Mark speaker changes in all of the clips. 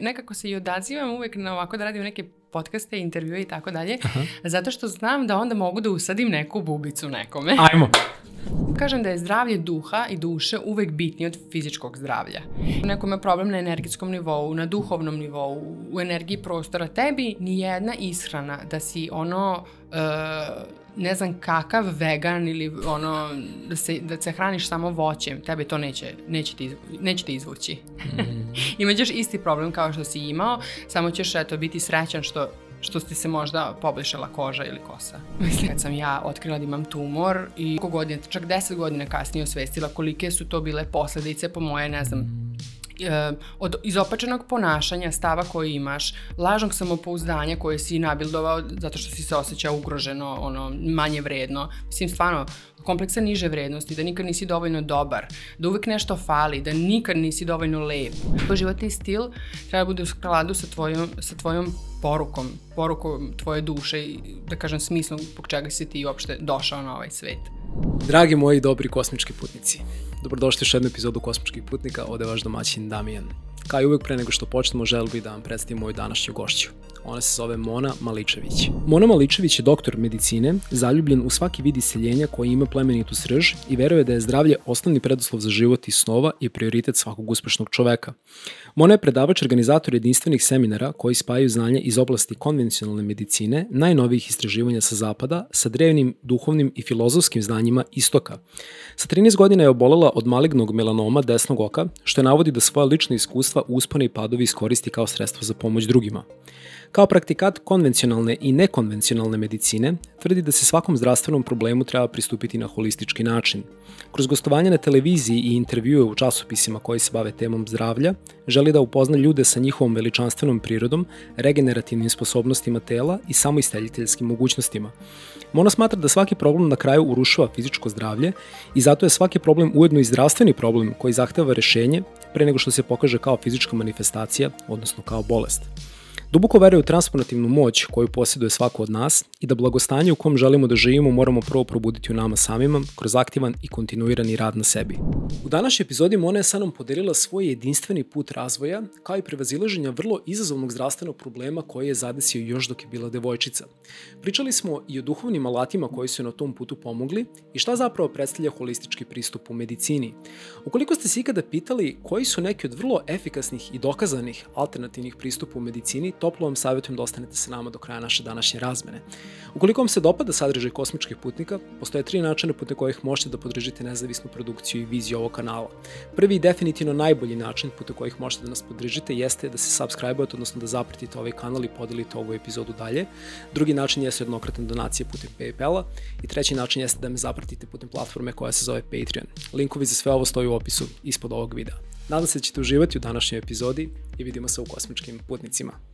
Speaker 1: Nekako se i odazivam uvek na ovako da radim neke podcaste, intervjue i tako dalje, zato što znam da onda mogu da usadim neku bubicu nekome.
Speaker 2: Ajmo.
Speaker 1: Kažem da je zdravlje duha i duše uvek bitnije od fizičkog zdravlja. Neko ima problem na energetskom nivou, na duhovnom nivou, u energiji prostora. Tebi ni jedna ishrana da si ono... Uh, ne znam kakav vegan ili ono da se, da se hraniš samo voćem, tebe to neće, neće, ti, neće ti izvući. Mm. Imaćeš isti problem kao što si imao, samo ćeš eto biti srećan što što ti se možda poblišala koža ili kosa. Mislim, kad sam ja otkrila da imam tumor i koliko godina, čak 10 godina kasnije osvestila kolike su to bile posledice po moje, ne znam, e, od izopačenog ponašanja, stava koji imaš, lažnog samopouzdanja koje si nabildovao zato što si se osjećao ugroženo, ono, manje vredno. Mislim, stvarno, kompleksa niže vrednosti, da nikad nisi dovoljno dobar, da uvek nešto fali, da nikad nisi dovoljno lep. Životni stil treba da bude u skladu sa tvojom, sa tvojom porukom, porukom tvoje duše i da kažem smislom pog čega si ti uopšte došao na ovaj svet.
Speaker 2: Dragi moji dobri kosmički putnici, dobrodošli u još jednu epizodu Kosmičkih putnika, ovde je vaš domaćin Damijan. Kao i uvek pre nego što počnemo, želeo bih da vam predstavim moju današnju gošću. Ona se zove Mona Maličević. Mona Maličević je doktor medicine, zaljubljen u svaki vid iseljenja koji ima plemenitu srž i veruje da je zdravlje osnovni preduslov za život i snova i prioritet svakog uspešnog čoveka. Mona je predavač organizator jedinstvenih seminara koji spajaju znanje iz oblasti konvencionalne medicine, najnovijih istraživanja sa zapada, sa drevnim, duhovnim i filozofskim znanjima istoka. Sa 13 godina je obolela od malignog melanoma desnog oka, što je navodi da svoje lične iskustva, uspone i padovi iskoristi kao sredstvo za pomoć drugima. Kao praktikat konvencionalne i nekonvencionalne medicine, tvrdi da se svakom zdravstvenom problemu treba pristupiti na holistički način. Kroz gostovanje na televiziji i intervjue u časopisima koji se bave temom zdravlja, želi da upozna ljude sa njihovom veličanstvenom prirodom, regenerativnim sposobnostima tela i samoisteljiteljskim mogućnostima. Mona smatra da svaki problem na kraju urušava fizičko zdravlje i zato je svaki problem ujedno i zdravstveni problem koji zahteva rešenje pre nego što se pokaže kao fizička manifestacija, odnosno kao bolest. Duboko veruje u transformativnu moć koju posjeduje svako od nas i da blagostanje u kom želimo da živimo moramo prvo probuditi u nama samima kroz aktivan i kontinuirani rad na sebi. U današnjoj epizodi Mona je sa nam podelila svoj jedinstveni put razvoja kao i prevazilaženja vrlo izazovnog zdravstvenog problema koji je zadesio još dok je bila devojčica. Pričali smo i o duhovnim alatima koji su na tom putu pomogli i šta zapravo predstavlja holistički pristup u medicini. Ukoliko ste se ikada pitali koji su neki od vrlo efikasnih i dokazanih alternativnih pristupa u medicini, toplo vam savjetujem da ostanete sa nama do kraja naše današnje razmene. Ukoliko vam se dopada sadržaj kosmičkih putnika, postoje tri načina putem kojih možete da podržite nezavisnu produkciju i viziju ovog kanala. Prvi i definitivno najbolji način putem kojih možete da nas podržite jeste da se subscribe-ujete, odnosno da zapratite ovaj kanal i podelite ovu epizodu dalje. Drugi način jeste jednokratna donacija putem Paypala i treći način jeste da me zapratite putem platforme koja se zove Patreon. Linkovi za sve ovo stoji u opisu ispod ovog videa. Nadam se da ćete uživati u današnjoj epizodi i vidimo se u kosmičkim putnicima.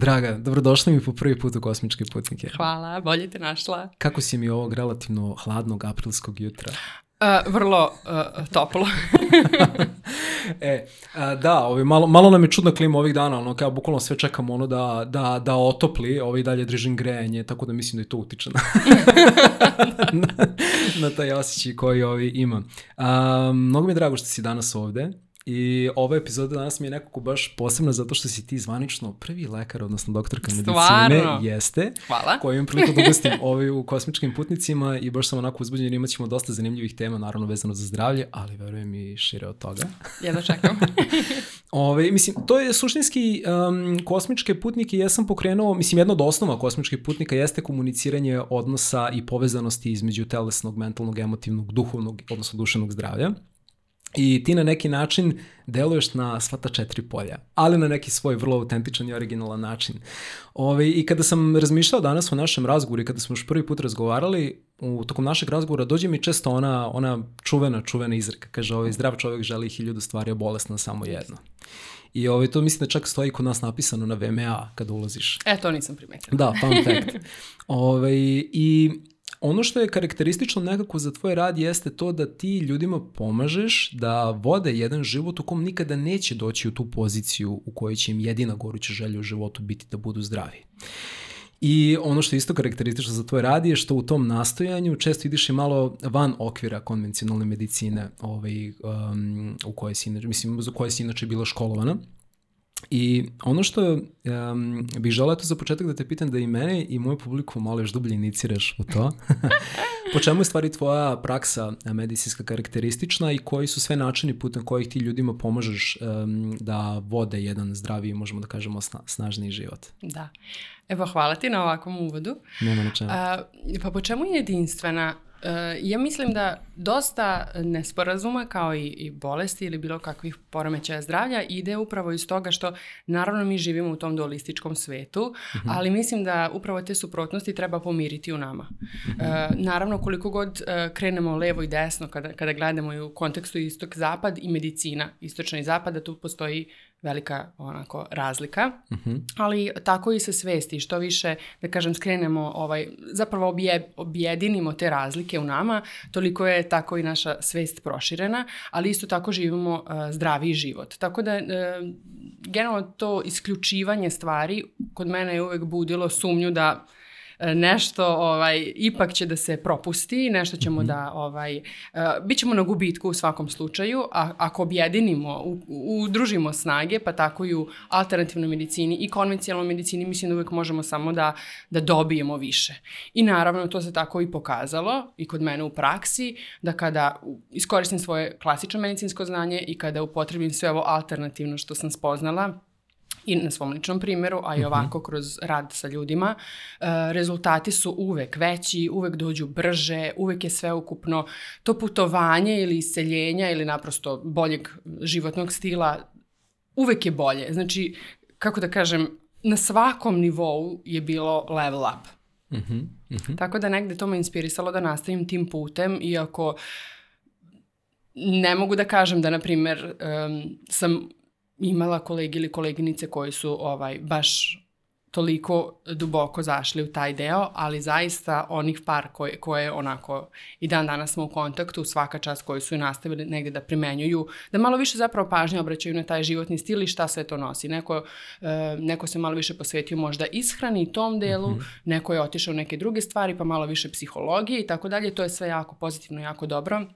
Speaker 2: Draga, dobrodošla mi po prvi put u Kosmičke putnike.
Speaker 1: Hvala, bolje te našla.
Speaker 2: Kako si mi ovog relativno hladnog aprilskog jutra?
Speaker 1: Uh, vrlo uh, toplo.
Speaker 2: e, uh, da, ovaj, malo, malo nam je čudna klima ovih dana, ono, kao bukvalno sve čekamo ono da, da, da otopli, ovaj dalje držim grejanje, tako da mislim da je to utiče na, na, na taj osjećaj koji ovaj ima. Um, mnogo mi je drago što si danas ovde. I ova epizoda danas mi je nekako baš posebna zato što si ti zvanično prvi lekar, odnosno doktorka medicine, jeste.
Speaker 1: Hvala.
Speaker 2: Koji imam priliku da gostim ovaj u kosmičkim putnicima i baš sam onako uzbuđen, imat ćemo dosta zanimljivih tema, naravno vezano za zdravlje, ali verujem i šire od toga.
Speaker 1: Jedno čekam.
Speaker 2: Ove, mislim, to je suštinski um, kosmičke putnike, ja sam pokrenuo, mislim, jedno od osnova kosmičkih putnika jeste komuniciranje odnosa i povezanosti između telesnog, mentalnog, emotivnog, duhovnog, odnosno duševnog zdravlja. I ti na neki način deluješ na sva ta četiri polja, ali na neki svoj vrlo autentičan i originalan način. Ove, I kada sam razmišljao danas o našem razgovoru i kada smo još prvi put razgovarali, u tokom našeg razgovora dođe mi često ona, ona čuvena, čuvena izreka. Kaže, ovaj zdrav čovjek želi hiljadu stvari, a bolesna samo jedno. I ovaj, to mislim da čak stoji kod nas napisano na VMA kada ulaziš.
Speaker 1: E, to nisam primetila.
Speaker 2: Da, fun fact. Ove, I Ono što je karakteristično nekako za tvoj rad jeste to da ti ljudima pomažeš da vode jedan život u kom nikada neće doći u tu poziciju u kojoj će im jedina goruća želja u životu biti da budu zdravi. I ono što je isto karakteristično za tvoj rad je što u tom nastojanju često ideš i malo van okvira konvencionalne medicine ovaj, um, u kojoj si, mislim, za koje si inače bila školovana. I ono što um, bih želeo to za početak da te pitam da i mene i moju publiku malo još dublje iniciraš u to. po čemu je stvari tvoja praksa medicinska karakteristična i koji su sve načini putem kojih ti ljudima pomažeš um, da vode jedan zdravi, možemo da kažemo, sna, snažniji život?
Speaker 1: Da. Evo, hvala ti na ovakvom uvodu.
Speaker 2: Nema na čemu. A,
Speaker 1: pa po čemu je jedinstvena E, ja mislim da dosta nesporazuma kao i, i bolesti ili bilo kakvih poremećaja zdravlja ide upravo iz toga što naravno mi živimo u tom dualističkom svetu, mhm. ali mislim da upravo te suprotnosti treba pomiriti u nama. E, naravno koliko god e, krenemo levo i desno kada, kada gledamo i u kontekstu istok-zapad i medicina, istočna i zapad, da tu postoji velika onako razlika, uh mhm. -huh. ali tako i sa svesti, što više, da kažem, skrenemo, ovaj, zapravo obje, objedinimo te razlike u nama, toliko je tako i naša svest proširena, ali isto tako živimo uh, zdraviji život. Tako da, uh, generalno to isključivanje stvari kod mene je uvek budilo sumnju da uh, nešto ovaj ipak će da se propusti, nešto ćemo mm -hmm. da ovaj uh, bićemo na gubitku u svakom slučaju, a ako objedinimo, u, udružimo snage, pa tako i u alternativnoj medicini i konvencionalnoj medicini, mislim da uvek možemo samo da da dobijemo više. I naravno to se tako i pokazalo i kod mene u praksi da kada iskoristim svoje klasično medicinsko znanje i kada upotrebim sve ovo alternativno što sam spoznala, i na svom ličnom primjeru, a i mhm. ovako kroz rad sa ljudima, e, rezultati su uvek veći, uvek dođu brže, uvek je sve ukupno to putovanje ili iseljenja ili naprosto boljeg životnog stila uvek je bolje. Znači, kako da kažem, na svakom nivou je bilo level up. -huh. Tako da negde to me inspirisalo da nastavim tim putem, iako ne mogu da kažem da, na primer, um, sam imala kolege ili koleginice koji su ovaj baš toliko duboko zašli u taj deo, ali zaista onih par koje, koje onako i dan danas smo u kontaktu, svaka čast koji su i nastavili negde da primenjuju, da malo više zapravo pažnje obraćaju na taj životni stil i šta sve to nosi. Neko, e, neko se malo više posvetio možda ishrani i tom delu, mm -hmm. neko je otišao neke druge stvari, pa malo više psihologije i tako dalje. To je sve jako pozitivno, jako dobro.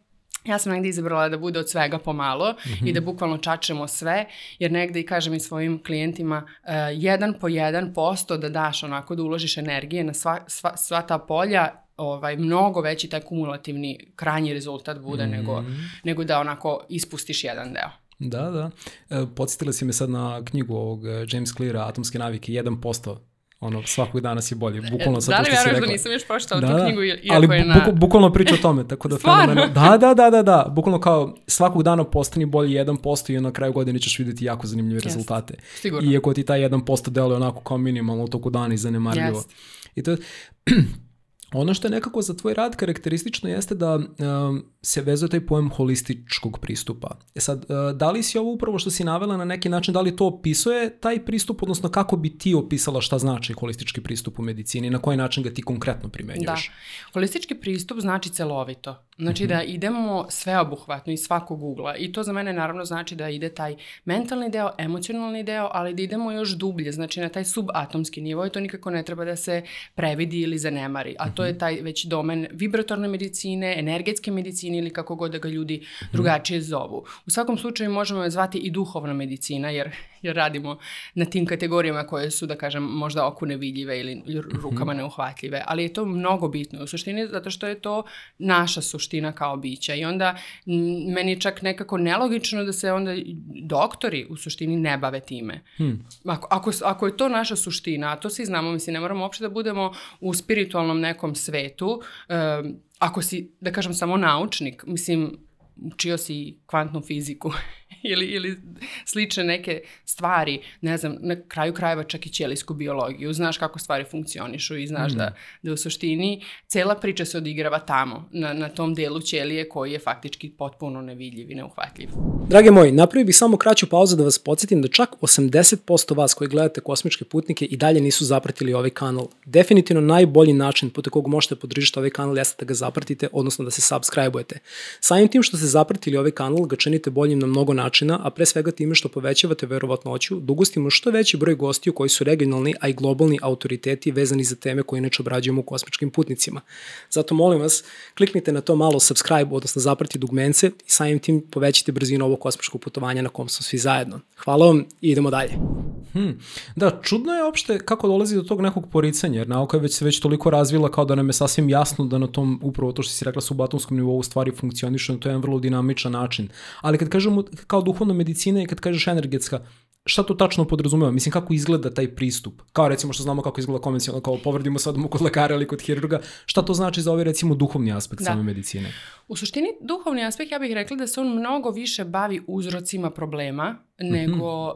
Speaker 1: Ja sam negde izabrala da bude od svega pomalo mm -hmm. i da mhm. bukvalno čačemo sve, jer negde i kažem i svojim klijentima uh, jedan po jedan posto da daš onako da uložiš energije na sva, sva, sva ta polja ovaj mnogo veći taj kumulativni krajnji rezultat bude mm -hmm. nego, nego da onako ispustiš jedan deo.
Speaker 2: Da, da. E, podsjetila si me sad na knjigu ovog e, James Cleara Atomske navike, 1% ono, svakog dana si bolji, bukvalno
Speaker 1: sad da što si rekla. Da da nisam još pročitala da, tu da. knjigu, iako
Speaker 2: ali
Speaker 1: je na...
Speaker 2: Ali bukvalno priča o tome, tako da fenomeno... Da, da, da, da, da, bukvalno kao svakog dana postani bolji 1% i na kraju godine ćeš videti jako zanimljive yes. rezultate. Sigurno. Iako ti taj 1% deluje onako kao minimalno u toku dana i zanemarljivo. Yes. I to je, Ono što je nekako za tvoj rad karakteristično jeste da um, se vezuje taj pojem holističkog pristupa. E sad, uh, da li si ovo upravo što si navela na neki način, da li to opisuje taj pristup, odnosno kako bi ti opisala šta znači holistički pristup u medicini, na koji način ga ti konkretno primenjuješ?
Speaker 1: Da, holistički pristup znači celovito. Znači mm -hmm. da idemo sveobuhvatno iz svakog ugla i to za mene naravno znači da ide taj mentalni deo, emocionalni deo, ali da idemo još dublje, znači na taj subatomski nivo i to nikako ne treba da se previdi ili zanemari, a to je taj već domen vibratorne medicine, energetske medicine ili kako god da ga ljudi mhm. drugačije zovu. U svakom slučaju možemo je zvati i duhovna medicina jer, jer radimo na tim kategorijama koje su, da kažem, možda oku nevidljive ili mhm. rukama neuhvatljive, ali je to mnogo bitno u suštini zato što je to naša suština kao bića i onda meni je čak nekako nelogično da se onda doktori u suštini ne bave time. Hmm. Ako, ako, ako je to naša suština, a to svi znamo, mislim, ne moramo uopšte da budemo u spiritualnom nekom svetu, ako si, da kažem, samo naučnik, mislim, učio si kvantnu fiziku ili, ili slične neke stvari, ne znam, na kraju krajeva čak i ćelijsku biologiju, znaš kako stvari funkcionišu i znaš mm. da, da u suštini cela priča se odigrava tamo, na, na tom delu ćelije koji je faktički potpuno nevidljiv i neuhvatljiv.
Speaker 3: Drage moji, napravio bih samo kraću pauzu da vas podsjetim da čak 80% vas koji gledate kosmičke putnike i dalje nisu zapratili ovaj kanal. Definitivno najbolji način putem kog možete podržati ovaj kanal jeste da ga zapratite, odnosno da se subscribe-ujete. Samim tim što ste zapratili ovaj kanal ga činite boljim na mnogo načina, a pre svega time što povećavate verovatnoću da ugostimo što veći broj gostiju koji su regionalni, a i globalni autoriteti vezani za teme koje inače obrađujemo u kosmičkim putnicima. Zato molim vas, kliknite na to malo subscribe, odnosno zaprati dugmence i samim tim povećite brzinu ovog kosmičkog putovanja na kom smo svi zajedno. Hvala vam i idemo dalje.
Speaker 2: Hmm. Da, čudno je uopšte kako dolazi do tog nekog poricanja, jer nauka je već već toliko razvila kao da nam je sasvim jasno da na tom, upravo to što si rekla, subatomskom nivou stvari funkcionišu, to je jedan vrlo dinamičan način. Ali kad kažemo kao duhovna medicina i kad kažeš energetska, šta to tačno podrazumeva? Mislim, kako izgleda taj pristup? Kao recimo što znamo kako izgleda konvencionalno, kao povrdimo sad mu kod lekara ili kod hirurga, šta to znači za ovaj recimo duhovni aspekt da. same medicine?
Speaker 1: U suštini, duhovni aspekt, ja bih rekla da se on mnogo više bavi uzrocima problema, nego uh,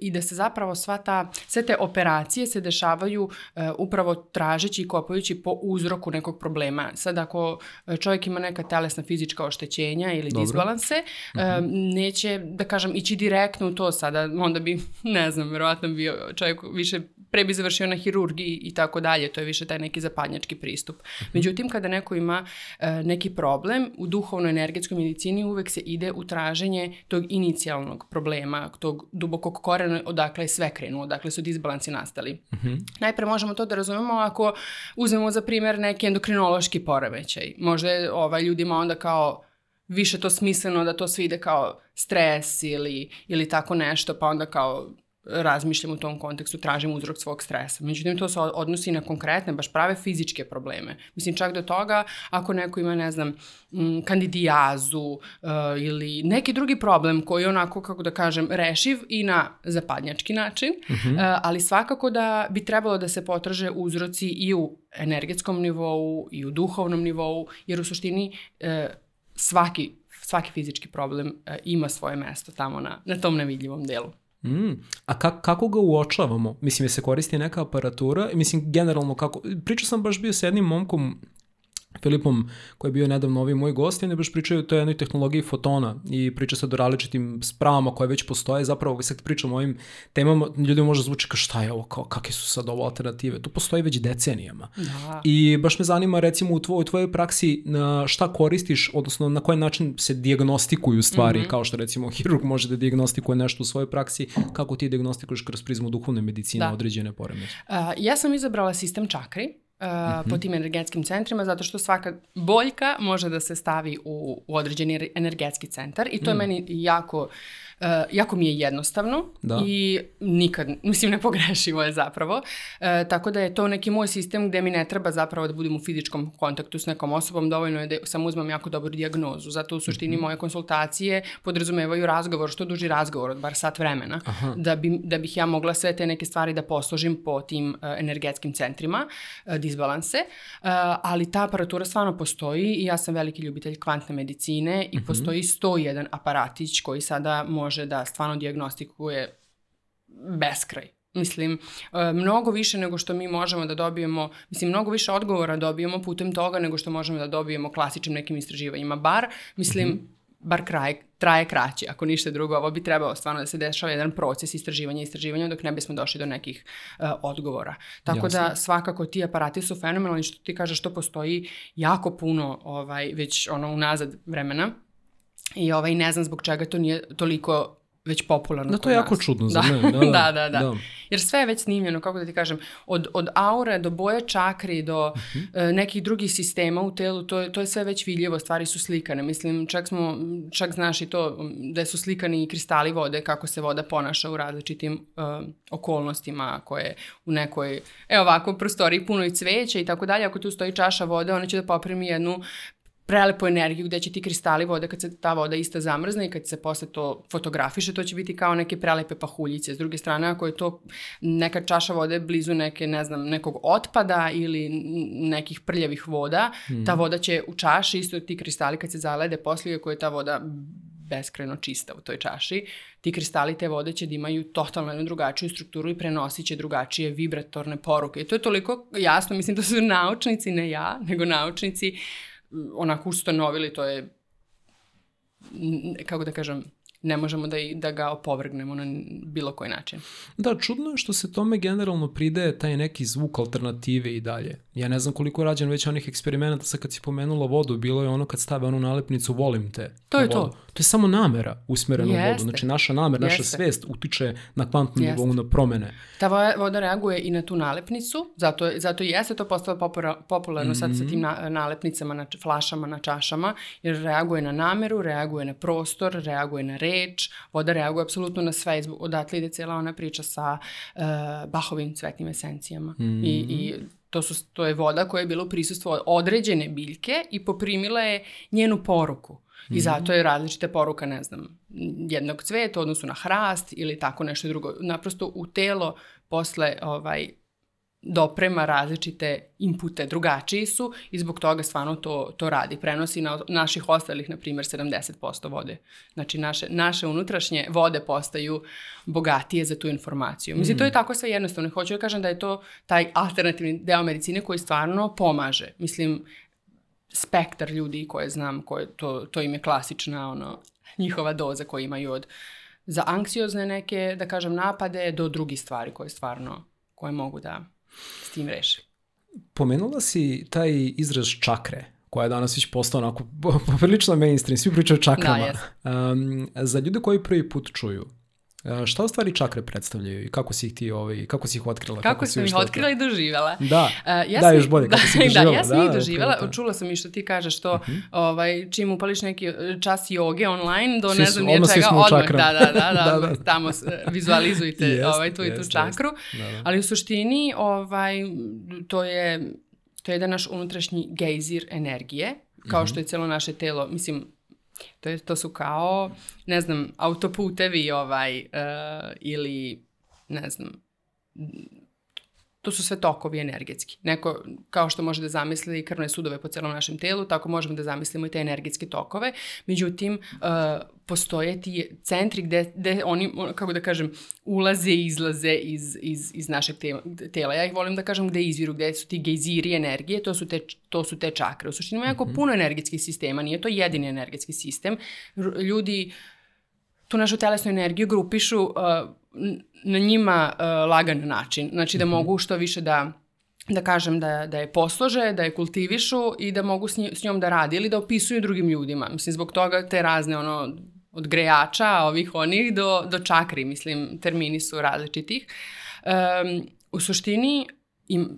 Speaker 1: i da se zapravo sva ta, sve te operacije se dešavaju uh, upravo tražeći i kopajući po uzroku nekog problema. Sad ako čovjek ima neka telesna fizička oštećenja ili Dobro. disbalanse, uh, uh neće, da kažem, ići direktno u to sada, onda bi, ne znam, verovatno bio čovjek više pre bi završio na hirurgiji i tako dalje, to je više taj neki zapadnjački pristup. Mhm. Međutim, kada neko ima uh, neki problem, u duhovno-energetskoj medicini uvek se ide u traženje tog inicijalnog problema, tog dubokog korena odakle je sve krenuo, odakle su disbalansi nastali. Uh mhm. -huh. Najpre možemo to da razumemo ako uzmemo za primer neki endokrinološki poremećaj. Možda je ovaj, ljudima onda kao više to smisleno da to sve ide kao stres ili, ili tako nešto, pa onda kao razmišljam u tom kontekstu, tražim uzrok svog stresa. Međutim, to se odnosi na konkretne, baš prave fizičke probleme. Mislim, čak do toga, ako neko ima, ne znam, kandidijazu uh, ili neki drugi problem koji je onako, kako da kažem, rešiv i na zapadnjački način, uh -huh. uh, ali svakako da bi trebalo da se potraže uzroci i u energetskom nivou i u duhovnom nivou, jer u suštini uh, svaki svaki fizički problem uh, ima svoje mesto tamo na, na tom nevidljivom delu.
Speaker 2: Mm. A ka, kako ga uočavamo? Mislim, je se koristi neka aparatura? Mislim, generalno kako... Pričao sam baš bio sa jednim momkom Filipom, koji je bio nedavno ovi moj gost, on je baš pričao o toj jednoj tehnologiji fotona i priča se o različitim spravama koje već postoje, zapravo sad pričamo o ovim temama, ljudi možda zvuči kao šta je ovo, kao, kakve su sad ovo alternative, to postoji već decenijama. Da. I baš me zanima recimo u, tvoj, u tvojoj praksi na šta koristiš, odnosno na koji način se diagnostikuju stvari, mm -hmm. kao što recimo hirurg može da diagnostikuje nešto u svojoj praksi, kako ti diagnostikuješ kroz prizmu duhovne medicine da. određene poremeće?
Speaker 1: Uh, ja sam izabrala sistem čakri, Uh, mm -hmm. po tim energetskim centrima, zato što svaka boljka može da se stavi u, u određeni energetski centar i to mm. je meni jako Uh, jako mi je jednostavno da. i nikad, mislim, nepogrešivo je zapravo. Uh, tako da je to neki moj sistem gde mi ne treba zapravo da budem u fizičkom kontaktu s nekom osobom, dovoljno je da samo uzmem jako dobru diagnozu. Zato u suštini mm -hmm. moje konsultacije podrazumevaju razgovor, što duži razgovor od bar sat vremena, da, bi, da bih ja mogla sve te neke stvari da posložim po tim uh, energetskim centrima, uh, disbalanse, uh, ali ta aparatura stvarno postoji i ja sam veliki ljubitelj kvantne medicine i mm -hmm. postoji 101 aparatić koji sada može može da stvarno diagnostikuje beskraj. Mislim, e, mnogo više nego što mi možemo da dobijemo, mislim, mnogo više odgovora dobijemo putem toga nego što možemo da dobijemo klasičnim nekim istraživanjima. Bar, mislim, mm -hmm bar kraj, traje kraće, ako ništa drugo, ovo bi trebalo stvarno da se dešava jedan proces istraživanja i istraživanja dok ne bismo došli do nekih uh, odgovora. Tako Jasne. da svakako ti aparati su fenomenalni što ti kažeš što postoji jako puno ovaj, već ono unazad vremena I ovaj, ne znam zbog čega to nije toliko već popularno
Speaker 2: Da, to je jako nas. čudno za
Speaker 1: da.
Speaker 2: mene.
Speaker 1: Da, da, da, da, da. Jer sve je već snimljeno, kako da ti kažem, od, od aure do boje čakri do uh -huh. uh, nekih drugih sistema u telu, to, to je sve već vidljivo, stvari su slikane. Mislim, čak smo, čak znaš i to da su slikani kristali vode, kako se voda ponaša u različitim uh, okolnostima koje u nekoj, evo ovako, prostoriji puno i cveća i tako dalje. Ako tu stoji čaša vode, ona će da poprimi jednu prelepu energiju gde će ti kristali vode kad se ta voda ista zamrzne i kad se posle to fotografiše, to će biti kao neke prelepe pahuljice. S druge strane, ako je to neka čaša vode blizu neke, ne znam, nekog otpada ili nekih prljavih voda, mm. ta voda će u čaši, isto ti kristali kad se zalede posle, ako je ta voda beskrajno čista u toj čaši, ti kristali te vode će da imaju totalno jednu drugačiju strukturu i prenosit će drugačije vibratorne poruke. I to je toliko jasno, mislim da su naučnici, ne ja, nego naučnici onako ustanovili, to je kako da kažem, ne možemo da, i, da ga opovrgnemo na bilo koji način.
Speaker 2: Da, čudno je što se tome generalno pridaje taj neki zvuk alternative i dalje. Ja ne znam koliko je rađen već onih eksperimenta, sad kad si pomenula vodu, bilo je ono kad stave onu nalepnicu volim te.
Speaker 1: To je
Speaker 2: vodu.
Speaker 1: to.
Speaker 2: To je samo namera usmerena
Speaker 1: Jeste.
Speaker 2: u vodu. Znači naša namera, naša
Speaker 1: Jeste.
Speaker 2: svest utiče na kvantnom
Speaker 1: Jeste.
Speaker 2: nivou na promene.
Speaker 1: Ta vo- voda reaguje i na tu nalepnicu, zato, zato i jeste to postalo popularno sad sa tim na, nalepnicama na flašama, na čašama, jer reaguje na nameru, reaguje na prostor, reaguje na reč, voda reaguje apsolutno na sve, odatle ide cijela ona priča sa uh, Bahovim cvetnim esencijama. I, i to, su, to je voda koja je bila u prisustvu određene biljke i poprimila je njenu poruku. I zato je različita poruka, ne znam, jednog cveta u odnosu na hrast ili tako nešto drugo. Naprosto u telo posle ovaj, doprema različite inpute, drugačiji su i zbog toga stvarno to, to radi. Prenosi na naših ostalih, na primjer, 70% vode. Znači, naše, naše unutrašnje vode postaju bogatije za tu informaciju. Mislim, to je tako sve jednostavno. Hoću da kažem da je to taj alternativni deo medicine koji stvarno pomaže. Mislim, spektar ljudi koje znam, koje, to, to im je klasična ono, njihova doza koju imaju od za anksiozne neke, da kažem, napade do drugih stvari koje stvarno, koje mogu da s tim reše.
Speaker 2: Pomenula si taj izraz čakre, koja je danas već postao onako poprilično mainstream, svi pričaju o čakrama.
Speaker 1: Da,
Speaker 2: um, za ljude koji prvi put čuju, šta u stvari čakre predstavljaju i kako si ih ti, ovaj, kako si ih otkrila?
Speaker 1: Kako,
Speaker 2: si
Speaker 1: sam ih otkrila i doživjela.
Speaker 2: Da,
Speaker 1: Uh, ja
Speaker 2: da
Speaker 1: sam
Speaker 2: još bolje, kako si ih
Speaker 1: da,
Speaker 2: doživjela.
Speaker 1: Da, ja sam
Speaker 2: da,
Speaker 1: ih
Speaker 2: da,
Speaker 1: doživjela.
Speaker 2: to.
Speaker 1: Čula sam i što ti kažeš to, ovaj, čim upališ neki eh, čas joge online, do
Speaker 2: Svi
Speaker 1: ne znam nije čega, odmah, da, da, da, da,
Speaker 2: Da, da.
Speaker 1: tamo s- vizualizujte
Speaker 2: Jest,
Speaker 1: ovaj, tu i tu
Speaker 2: jest,
Speaker 1: čakru.
Speaker 2: Da, da.
Speaker 1: Ali u suštini ovaj, to je to je jedan naš unutrašnji gejzir energije, kao što je celo naše telo, mislim, to, je, to su kao, ne znam, autoputevi ovaj, uh, ili, ne znam, to su sve tokovi energetski. Neko, kao što može da zamisli krvne sudove po celom našem telu, tako možemo da zamislimo i te energetske tokove. Međutim, uh, postoje ti centri gde, gde oni, kako da kažem, ulaze i izlaze iz, iz, iz našeg te, tela. Ja ih volim da kažem gde izviru, gde su ti gejziri energije, to su te, to su te čakre. U suštini ima jako puno energetskih sistema, nije to jedini energetski sistem. Ljudi tu našu telesnu energiju grupišu uh, na njima uh, lagan način. Znači da mogu što više da da kažem da, da je poslože, da je kultivišu i da mogu s, nji, s njom da radi ili da opisuju drugim ljudima. Mislim, zbog toga te razne ono, od grejača, ovih onih, do, do čakri, mislim, termini su različitih. Um, u suštini, im,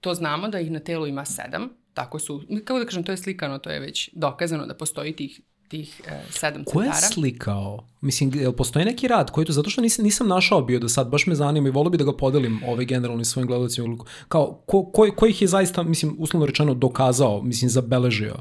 Speaker 1: to znamo da ih na telu ima sedam, tako su, kako da kažem, to je slikano, to je već dokazano da postoji tih, tih e, sedam
Speaker 2: Ko je
Speaker 1: centara.
Speaker 2: slikao? Mislim, jel postoji neki rad koji to, zato što nisam, nisam našao bio do sad, baš me zanima i volio bi da ga podelim ovaj generalno svojim gledalcima. Kao, ko, ko, ko ih je zaista, mislim, uslovno rečeno dokazao, mislim, zabeležio?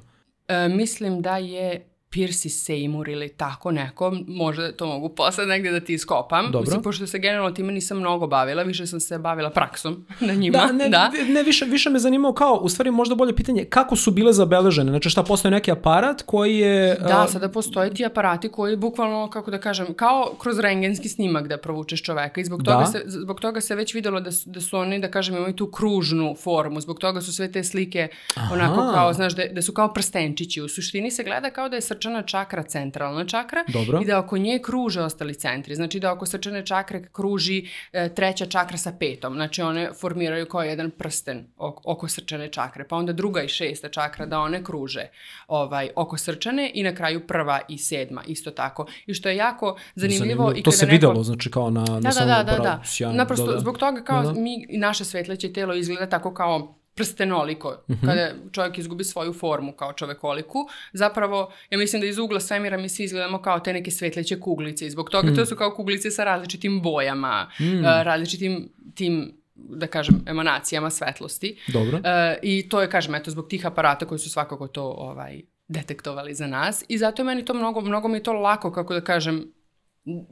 Speaker 1: E, mislim da je Percy Seymour ili tako neko, možda to mogu posle negde da ti iskopam.
Speaker 2: Dobro.
Speaker 1: Mislim, pošto se generalno time nisam mnogo bavila, više sam se bavila praksom na njima.
Speaker 2: Da, ne,
Speaker 1: da.
Speaker 2: ne više, više me zanimao kao, u stvari možda bolje pitanje, kako su bile zabeležene? Znači šta, postoje neki aparat koji je...
Speaker 1: Da,
Speaker 2: a,
Speaker 1: sada postoje ti aparati koji bukvalno, kako da kažem, kao kroz rengenski snimak da provučeš čoveka i zbog toga,
Speaker 2: Da.
Speaker 1: se, zbog toga se već videlo da su, da su oni, da kažem, imaju tu kružnu formu, zbog toga su sve te slike onako kao, znaš, da, da su kao prstenčići. U suštini se gleda kao da je srčana čakra centralna čakra
Speaker 2: Dobro.
Speaker 1: i da oko nje kruže ostali centri. Znači da oko srčane čakre kruži e, treća čakra sa petom. Znači one formiraju kao jedan prsten oko, oko srčane čakre. Pa onda druga i šesta čakra da one kruže ovaj, oko srčane i na kraju prva i sedma isto tako. I što je jako zanimljivo. i
Speaker 2: To se
Speaker 1: neko...
Speaker 2: videlo, znači kao na, na
Speaker 1: Da, da,
Speaker 2: samom
Speaker 1: da, da, da.
Speaker 2: Sjajno,
Speaker 1: Naprosto,
Speaker 2: da, da.
Speaker 1: zbog toga kao
Speaker 2: Da, da.
Speaker 1: mi, naše svetleće telo izgleda tako kao prstenoliko,
Speaker 2: Mhm.
Speaker 1: kada čovjek izgubi svoju formu kao čovekoliku, zapravo, ja mislim da iz ugla svemira mi svi izgledamo kao te neke svetleće kuglice i zbog toga
Speaker 2: Mhm.
Speaker 1: to su kao kuglice sa različitim bojama, uh, različitim tim da kažem, emanacijama svetlosti.
Speaker 2: Dobro.
Speaker 1: Uh, I to je, kažem, eto, zbog tih aparata koji su svakako to ovaj, detektovali za nas. I zato je meni to mnogo, mnogo mi je to lako, kako da kažem,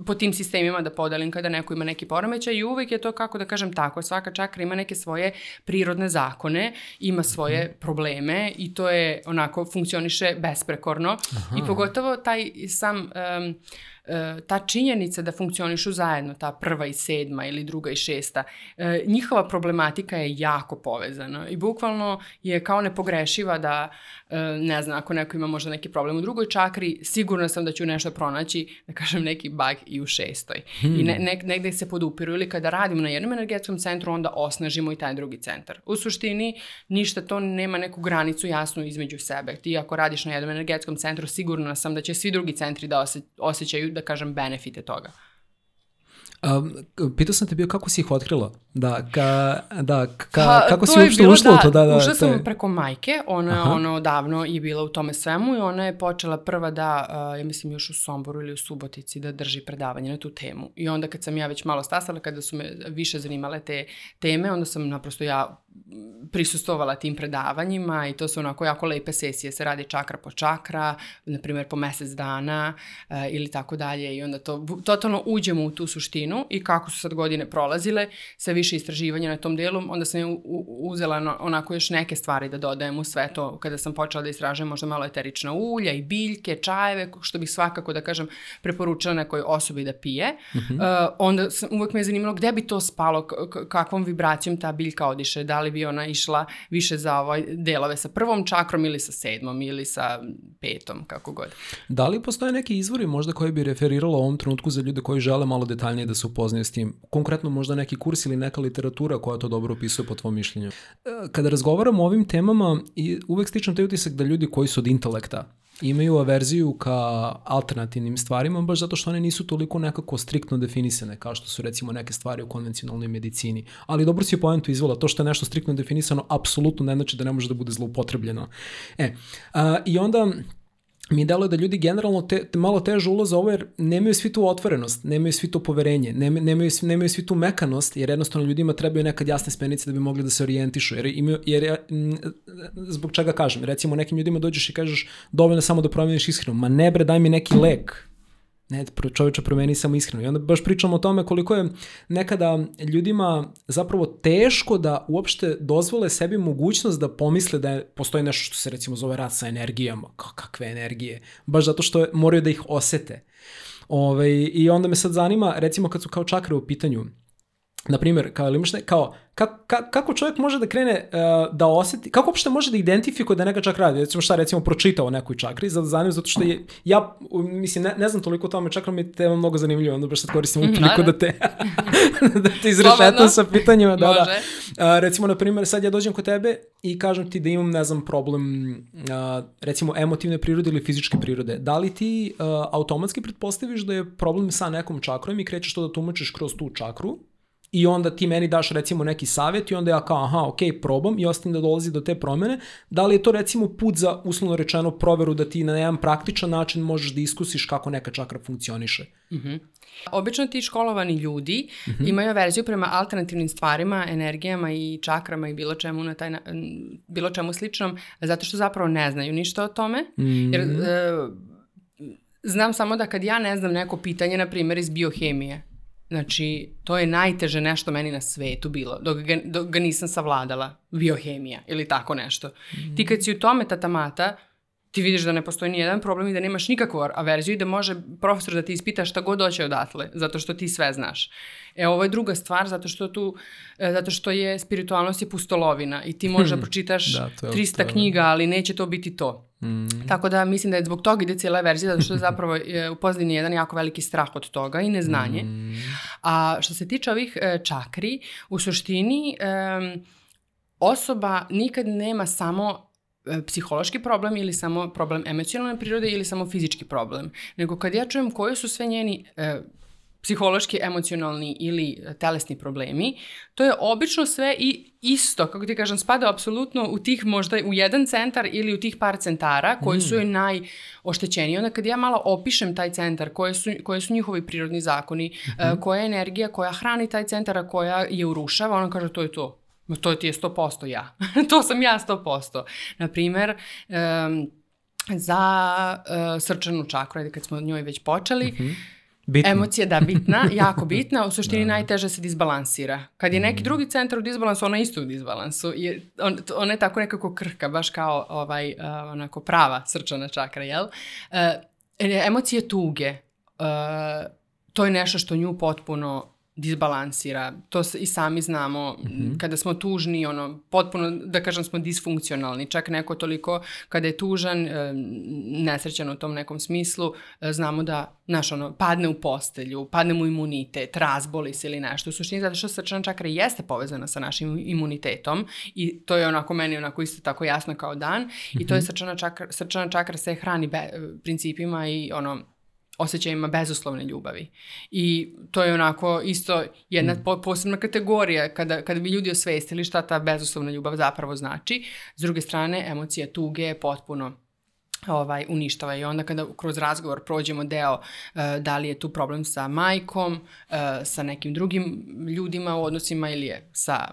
Speaker 1: po tim sistemima da podelim kada neko ima neki poremećaj i uvek je to, kako da kažem tako, svaka čakra ima neke svoje prirodne zakone, ima svoje mm. probleme i to je onako funkcioniše besprekorno Aha. i pogotovo taj sam um, ta činjenica da funkcionišu zajedno, ta prva i sedma ili druga i šesta, e, njihova problematika je jako povezana i bukvalno je kao nepogrešiva da, e, ne znam, ako neko ima možda neki problem u drugoj čakri, sigurna sam da ću nešto pronaći, da kažem, neki bug i u šestoj. Hmm. I ne, ne, negde se podupiru ili kada radimo na jednom energetskom centru, onda osnažimo i taj drugi centar. U suštini, ništa to nema neku granicu jasnu između sebe. Ti ako radiš na jednom energetskom centru, sigurna sam da će svi drugi centri da osjećaju da kažem, benefite toga.
Speaker 2: Um, pitao sam te bio kako si ih otkrila? Da, ka, da ka, ha, kako si uopšte ušla da, u to? Da, da,
Speaker 1: ušla sam je... preko majke, ona, Aha. ona odavno je bila u tome svemu i ona je počela prva da, uh, ja mislim još u Somboru ili u Subotici, da drži predavanje na tu temu. I onda kad sam ja već malo stasala, kada su me više zanimale te teme, onda sam naprosto ja prisustovala tim predavanjima i to su onako jako lepe sesije, se radi čakra po čakra, na primjer po mesec dana uh, ili tako dalje i onda to totalno uđemo u tu suštinu i kako su sad godine prolazile, sa više istraživanja na tom delu, onda sam uzela onako još neke stvari da dodajem u sve to kada sam počela da istražujem možda malo eterična ulja i biljke, čajeve, što bih svakako da kažem preporučila nekoj osobi da pije. Mm -hmm. uh, onda sam, uvek me je zanimalo gde bi to spalo, kakvom vibracijom ta biljka odiše, da li bi ona išla više za ovaj delove sa prvom čakrom ili sa sedmom ili sa petom, kako god.
Speaker 2: Da li postoje neki izvori možda koji bi referiralo u ovom trenutku za ljude koji žele malo detaljnije da se upoznaju s tim? Konkretno možda neki kurs ili neka literatura koja to dobro opisuje po tvom mišljenju? E, kada razgovaram o ovim temama, uvek stičem taj utisak da ljudi koji su od intelekta, imaju averziju ka alternativnim stvarima, baš zato što one nisu toliko nekako striktno definisane, kao što su recimo neke stvari u konvencionalnoj medicini. Ali dobro si je pojentu izvala, to što je nešto striktno definisano, apsolutno ne znači da ne može da bude zloupotrebljeno. E, a, i onda mi deluje da ljudi generalno te, malo teže ulaze ovo jer nemaju svi tu otvorenost, nemaju svi to poverenje, nemaju, nemaju, nemaju svi tu mekanost jer jednostavno ljudima trebaju nekad jasne spenice da bi mogli da se orijentišu jer, imaju, jer zbog čega kažem, recimo nekim ljudima dođeš i kažeš dovoljno samo da promeniš ishranu, ma ne bre daj mi neki lek, ne, čovječa promeni samo iskreno. I onda baš pričamo o tome koliko je nekada ljudima zapravo teško da uopšte dozvole sebi mogućnost da pomisle da je, postoji nešto što se recimo zove rad sa energijama. Kakve energije? Baš zato što moraju da ih osete. Ove, ovaj, I onda me sad zanima, recimo kad su kao čakre u pitanju, na primjer, kao, imaš ne, kao kako, kako čovjek može da krene uh, da oseti, kako uopšte može da identifikuje da neka čak radi, recimo šta recimo pročitao o nekoj čakri, zato zanima zato što je, ja mislim ne, ne znam toliko o tome, čakra mi je tema mnogo zanimljiva, onda baš sad koristim mm, priliku da te, da te izrešetam sa pitanjima. Da, da. Uh, recimo, na primjer, sad ja dođem kod tebe i kažem ti da imam, ne znam, problem uh, recimo emotivne prirode ili fizičke prirode. Da li ti uh, automatski pretpostaviš da je problem sa nekom čakrom i krećeš to da tumačiš kroz tu čakru i onda ti meni daš recimo neki savjet i onda ja kao aha, ok, probam i ostavim da dolazi do te promene. Da li je to recimo put za uslovno rečeno proveru da ti na jedan praktičan način možeš da iskusiš kako neka čakra funkcioniše?
Speaker 1: Mm -hmm. Obično ti školovani ljudi mm -hmm. imaju verziju prema alternativnim stvarima, energijama i čakrama i bilo čemu na taj bilo čemu sličnom, zato što zapravo ne znaju ništa o tome. Mm -hmm. Jer e, znam samo da kad ja ne znam neko pitanje, na primjer iz biohemije, Znači, to je najteže nešto meni na svetu bilo, dok ga, dok ga nisam savladala, biohemija ili tako nešto. Mm. Ti kad si u tome tatamata, ti vidiš da ne postoji ni jedan problem i da nemaš nikakvu averziju i da može profesor da ti ispita šta god doće odatle, zato što ti sve znaš. E, ovo je druga stvar, zato što tu, e, zato što je spiritualnost je pustolovina i ti možda pročitaš da, je, 300 to je. knjiga, ali neće to biti to. Mm. Tako da mislim da je zbog toga ide cijela verzija, zato što je zapravo u pozadini jedan jako veliki strah od toga i neznanje. Mm. A što se tiče ovih e, čakri, u suštini osoba nikad nema samo e, psihološki problem ili samo problem emocionalne prirode ili samo fizički problem. Nego kad ja čujem koji su sve njeni e, psihološki, emocionalni ili telesni problemi, to je obično sve i isto, kako ti kažem, spada apsolutno u tih možda u jedan centar ili u tih par centara koji mm. su joj najoštećeniji. Onda kad ja malo opišem taj centar, koje su, koje su njihovi prirodni zakoni, mm -hmm. koja je energija koja hrani taj centar, a koja je urušava, ona kaže to je to. To ti je 100% ja. to sam ja 100%. Naprimer, um, za uh, srčanu čakru, ajde kad smo njoj već počeli, mm -hmm
Speaker 2: Bitno.
Speaker 1: Emocija, da, bitna, jako bitna, u suštini da. najteže se disbalansira. Kad je neki mm. drugi centar u disbalansu, ona isto u disbalansu. Je, on, ona je tako nekako krhka, baš kao ovaj, uh, onako prava srčana čakra, jel? Uh, emocije tuge, uh, to je nešto što nju potpuno disbalansira. To i sami znamo mm -hmm. kada smo tužni, ono, potpuno, da kažem, smo disfunkcionalni. Čak neko toliko kada je tužan, e, nesrećan u tom nekom smislu, e, znamo da, znaš, ono, padne u postelju, padne mu imunitet, razboli se ili nešto. U suštini, zato što srčana čakra jeste povezana sa našim imunitetom i to je onako meni onako isto tako jasno kao dan mm -hmm. i to je mhm. srčana čakra, srčana čakra se hrani be, principima i ono, osjećajima bezuslovne ljubavi. I to je onako isto jedna mm. posebna kategorija kada, kada bi ljudi osvestili šta ta bezuslovna ljubav zapravo znači. S druge strane, emocija tuge je potpuno ovaj, uništava i onda kada kroz razgovor prođemo deo uh, da li je tu problem sa majkom, uh, sa nekim drugim ljudima u odnosima ili je sa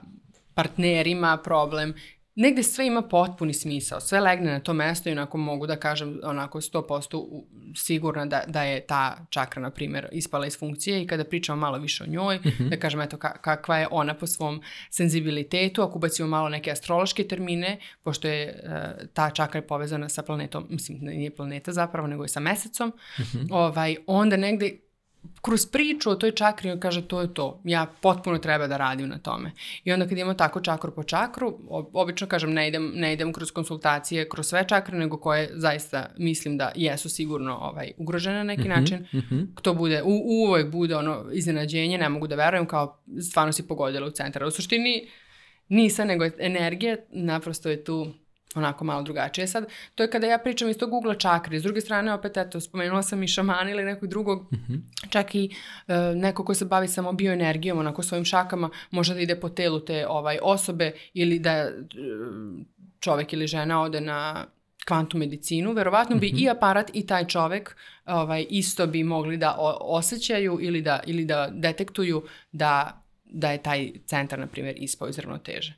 Speaker 1: partnerima problem negde sve ima potpuni smisao, sve legne na to mesto i onako mogu da kažem onako 100% sigurna da, da je ta čakra, na primjer, ispala iz funkcije i kada pričamo malo više o njoj, mm -hmm. da kažem eto ka, kakva je ona po svom senzibilitetu, ako ubacimo malo neke astrološke termine, pošto je uh, ta čakra je povezana sa planetom, mislim, nije planeta zapravo, nego je sa mesecom, mm -hmm. ovaj, onda negde kroz priču o toj čakri on kaže to je to, ja potpuno treba da radim na tome. I onda kad imamo tako čakru po čakru, obično kažem ne idem, ne idem kroz konsultacije, kroz sve čakre, nego koje zaista mislim da jesu sigurno ovaj, ugrožene na neki mm -hmm, način. Mm -hmm. To bude, u, uvek bude ono iznenađenje, ne mogu da verujem kao stvarno si pogodila u centar. U suštini nisam, nego energija naprosto je tu onako malo drugačije. Sad, to je kada ja pričam iz tog ugla čakri. S druge strane, opet, eto, spomenula sam i šamana ili nekog drugog, mm -hmm. čak i e, neko ko se bavi samo bioenergijom, onako svojim šakama, može da ide po telu te ovaj, osobe ili da e, čovek ili žena ode na kvantu medicinu, verovatno bi mm -hmm. i aparat i taj čovek ovaj, isto bi mogli da osjećaju ili da, ili da detektuju da da je taj centar, na primjer, ispao iz ravnoteže.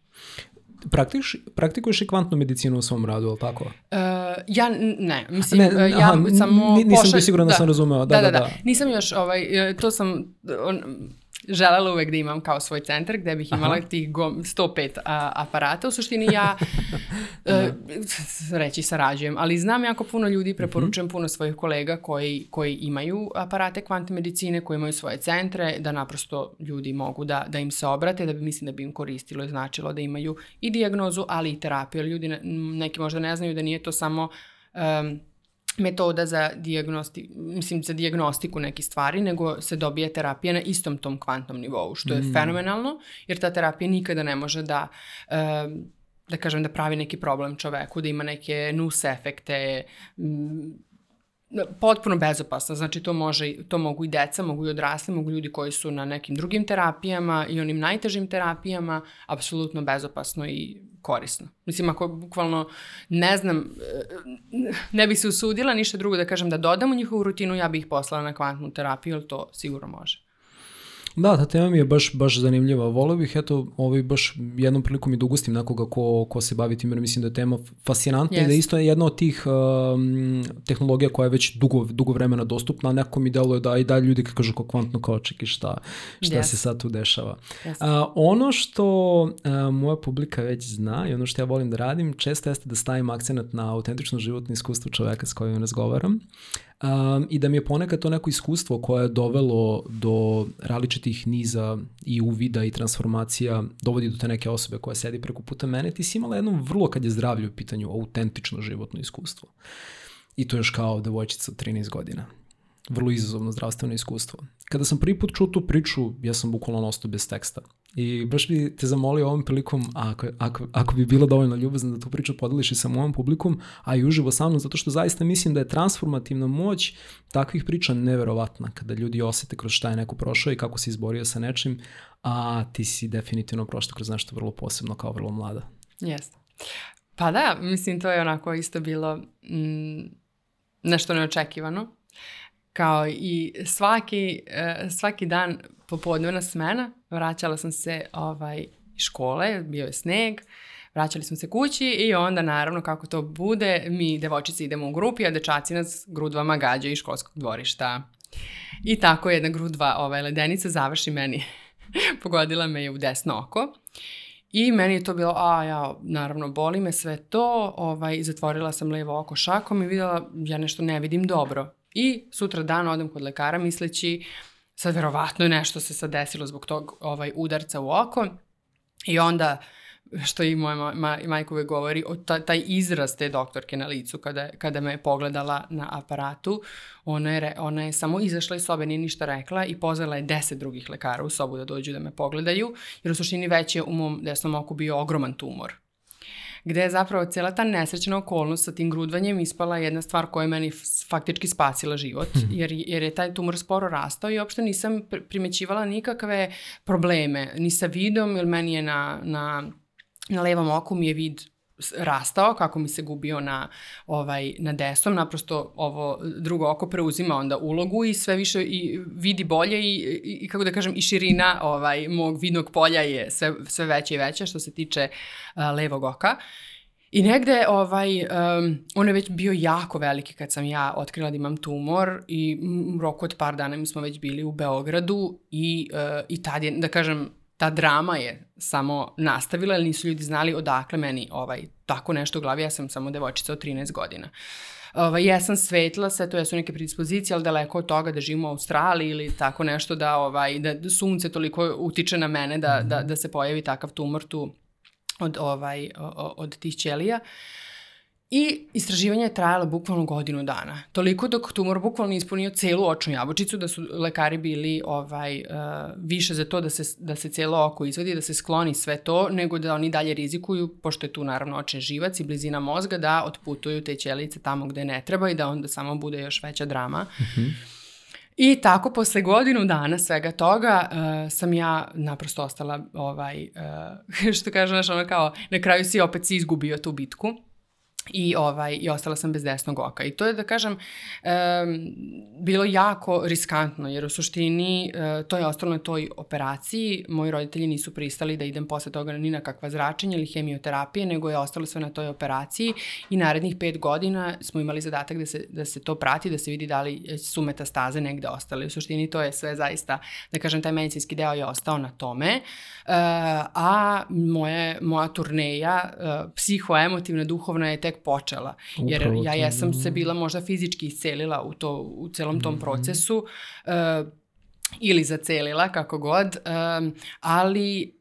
Speaker 2: Praktiš, praktikuješ i kvantnu medicinu u svom radu, ali tako? Uh,
Speaker 1: ja ne, mislim, ne, aha, ja samo...
Speaker 2: Nisam pošalj... bio siguran da, da sam razumeo. Da, da, da, da, da.
Speaker 1: Nisam još, ovaj, to sam, on, želela uvek da imam kao svoj centar gde bih imala Aha. tih 105 a, aparata. U suštini ja e, reći sarađujem, ali znam jako puno ljudi, preporučujem uh mhm. -huh. puno svojih kolega koji, koji imaju aparate kvantne medicine, koji imaju svoje centre, da naprosto ljudi mogu da, da im se obrate, da bi mislim da bi im koristilo i značilo da imaju i diagnozu, ali i terapiju. Ljudi neki možda ne znaju da nije to samo um, metoda za, diagnosti, mislim, za diagnostiku nekih stvari, nego se dobije terapija na istom tom kvantnom nivou, što je mm. fenomenalno, jer ta terapija nikada ne može da, da kažem, da pravi neki problem čoveku, da ima neke nus efekte, potpuno bezopasno, znači to može, to mogu i deca, mogu i odrasli, mogu ljudi koji su na nekim drugim terapijama i onim najtežim terapijama, apsolutno bezopasno i korisno. Mislim, ako bukvalno ne znam, e, ne bi se usudila ništa drugo da kažem da dodam u njihovu rutinu, ja bih ih poslala na kvantnu terapiju, ali to sigurno može.
Speaker 2: Da, ta tema mi je baš, baš zanimljiva. Volio bih, eto, ovaj, baš jednom prilikom i da nekoga ko, ko se bavi tim, jer mislim da je tema fascinantna yes. i da isto je jedna od tih um, tehnologija koja je već dugo, dugo vremena dostupna, a neko mi deluje da i dalje ljudi kažu kao kvantno kao čeki šta, šta yes. se sad tu dešava. Yes. A, ono što a, moja publika već zna i ono što ja volim da radim, često jeste da stavim akcenat na autentično životno iskustvo čoveka s kojim razgovaram um, i da mi je ponekad to neko iskustvo koje je dovelo do različitih niza i uvida i transformacija dovodi do te neke osobe koja sedi preko puta mene, ti si imala jedno vrlo kad je zdravlje u pitanju autentično životno iskustvo. I to još kao devojčica 13 godina vrlo izazovno zdravstveno iskustvo. Kada sam prvi put čuo tu priču, ja sam bukvalno ostao bez teksta. I baš bi te zamolio ovom prilikom, ako, ako, ako bi bilo dovoljno ljubazno da tu priču podeliš i sa mojom publikom, a i uživo sa mnom, zato što zaista mislim da je transformativna moć takvih priča neverovatna, kada ljudi osete kroz šta je neko prošao i kako se izborio sa nečim, a ti si definitivno prošao kroz nešto vrlo posebno kao vrlo mlada.
Speaker 1: Jeste. Pa da, mislim to je onako isto bilo mm, nešto neočekivano kao i svaki, uh, svaki dan popodnevna smena, vraćala sam se ovaj, iz škole, bio je sneg, vraćali smo se kući i onda naravno kako to bude, mi devojčice idemo u grupi, a dečaci nas grudvama gađaju iz školskog dvorišta. I tako jedna grudva ovaj, ledenica završi meni. Pogodila me je u desno oko. I meni je to bilo, a ja, naravno, boli me sve to, ovaj, zatvorila sam levo oko šakom i videla, ja nešto ne vidim dobro. I sutra dan odem kod lekara misleći, sad verovatno je nešto se sad desilo zbog tog ovaj, udarca u oko. I onda što i moja ma, majka uvek govori, o ta, taj izraz te doktorke na licu kada, kada me je pogledala na aparatu, ona je, ona je samo izašla iz sobe, nije ništa rekla i pozvala je deset drugih lekara u sobu da dođu da me pogledaju, jer u suštini već je u mom desnom oku bio ogroman tumor gde je zapravo cijela ta nesrećna okolnost sa tim grudvanjem ispala jedna stvar koja je meni faktički spasila život, mhm. jer, jer je taj tumor sporo rastao i uopšte nisam primećivala nikakve probleme, ni sa vidom, jer meni je na, na na levom oku mi je vid rastao, kako mi se gubio na, ovaj, na desnom, naprosto ovo drugo oko preuzima onda ulogu i sve više i vidi bolje i, i, i kako da kažem i širina ovaj, mog vidnog polja je sve, sve veća i veća što se tiče uh, levog oka. I negde ovaj, um, on je već bio jako veliki kad sam ja otkrila da imam tumor i u roku od par dana mi smo već bili u Beogradu i, uh, i tad je, da kažem, ta drama je samo nastavila, jer nisu ljudi znali odakle meni ovaj, tako nešto u glavi, ja sam samo devojčica od 13 godina. Ovaj, jesam svetla, sve to jesu neke predispozicije, ali daleko od toga da živimo u Australiji ili tako nešto da, ovaj, da sunce toliko utiče na mene da, da, da se pojavi takav tumor tu od, ovaj, od tih ćelija. Uh, I istraživanje je trajalo bukvalno godinu dana. Toliko dok tumor bukvalno ispunio celu očnu jabučicu da su lekari bili ovaj, uh, više za to da se, da se celo oko izvadi, da se skloni sve to, nego da oni dalje rizikuju, pošto je tu naravno očni živac i blizina mozga, da otputuju te ćelice tamo gde ne treba i da onda samo bude još veća drama. Mm -hmm. I tako posle godinu dana svega toga uh, sam ja naprosto ostala ovaj, uh, što kaže naš ono kao na kraju si opet si izgubio tu bitku i, ovaj, i ostala sam bez desnog oka. I to je, da kažem, um, bilo jako riskantno, jer u suštini uh, to je ostalo na toj operaciji. Moji roditelji nisu pristali da idem posle toga ni na kakva zračenja ili hemioterapije, nego je ostalo sve na toj operaciji i narednih pet godina smo imali zadatak da se, da se to prati, da se vidi da li su metastaze negde ostale. U suštini to je sve zaista, da kažem, taj medicinski deo je ostao na tome. Uh, a moje, moja turneja, uh, psihoemotivna, duhovna je tek počela. Jer Upravo ja jesam se bila možda fizički iscelila u, to, u celom tom mm -hmm. procesu uh, ili zacelila, kako god, um, ali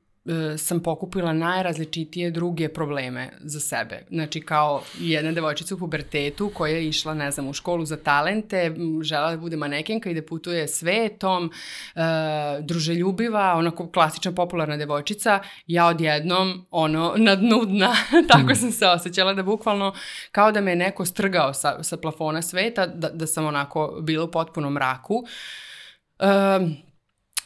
Speaker 1: sam pokupila najrazličitije druge probleme za sebe. Znači kao jedna devojčica u pubertetu koja je išla, ne znam, u školu za talente, žela da bude manekenka i da putuje svetom, uh, druželjubiva, onako klasična popularna devojčica, ja odjednom, ono, na dnu dna, tako mm. sam se osjećala da bukvalno kao da me neko strgao sa, sa plafona sveta, da, da sam onako bila u potpunom mraku. Um,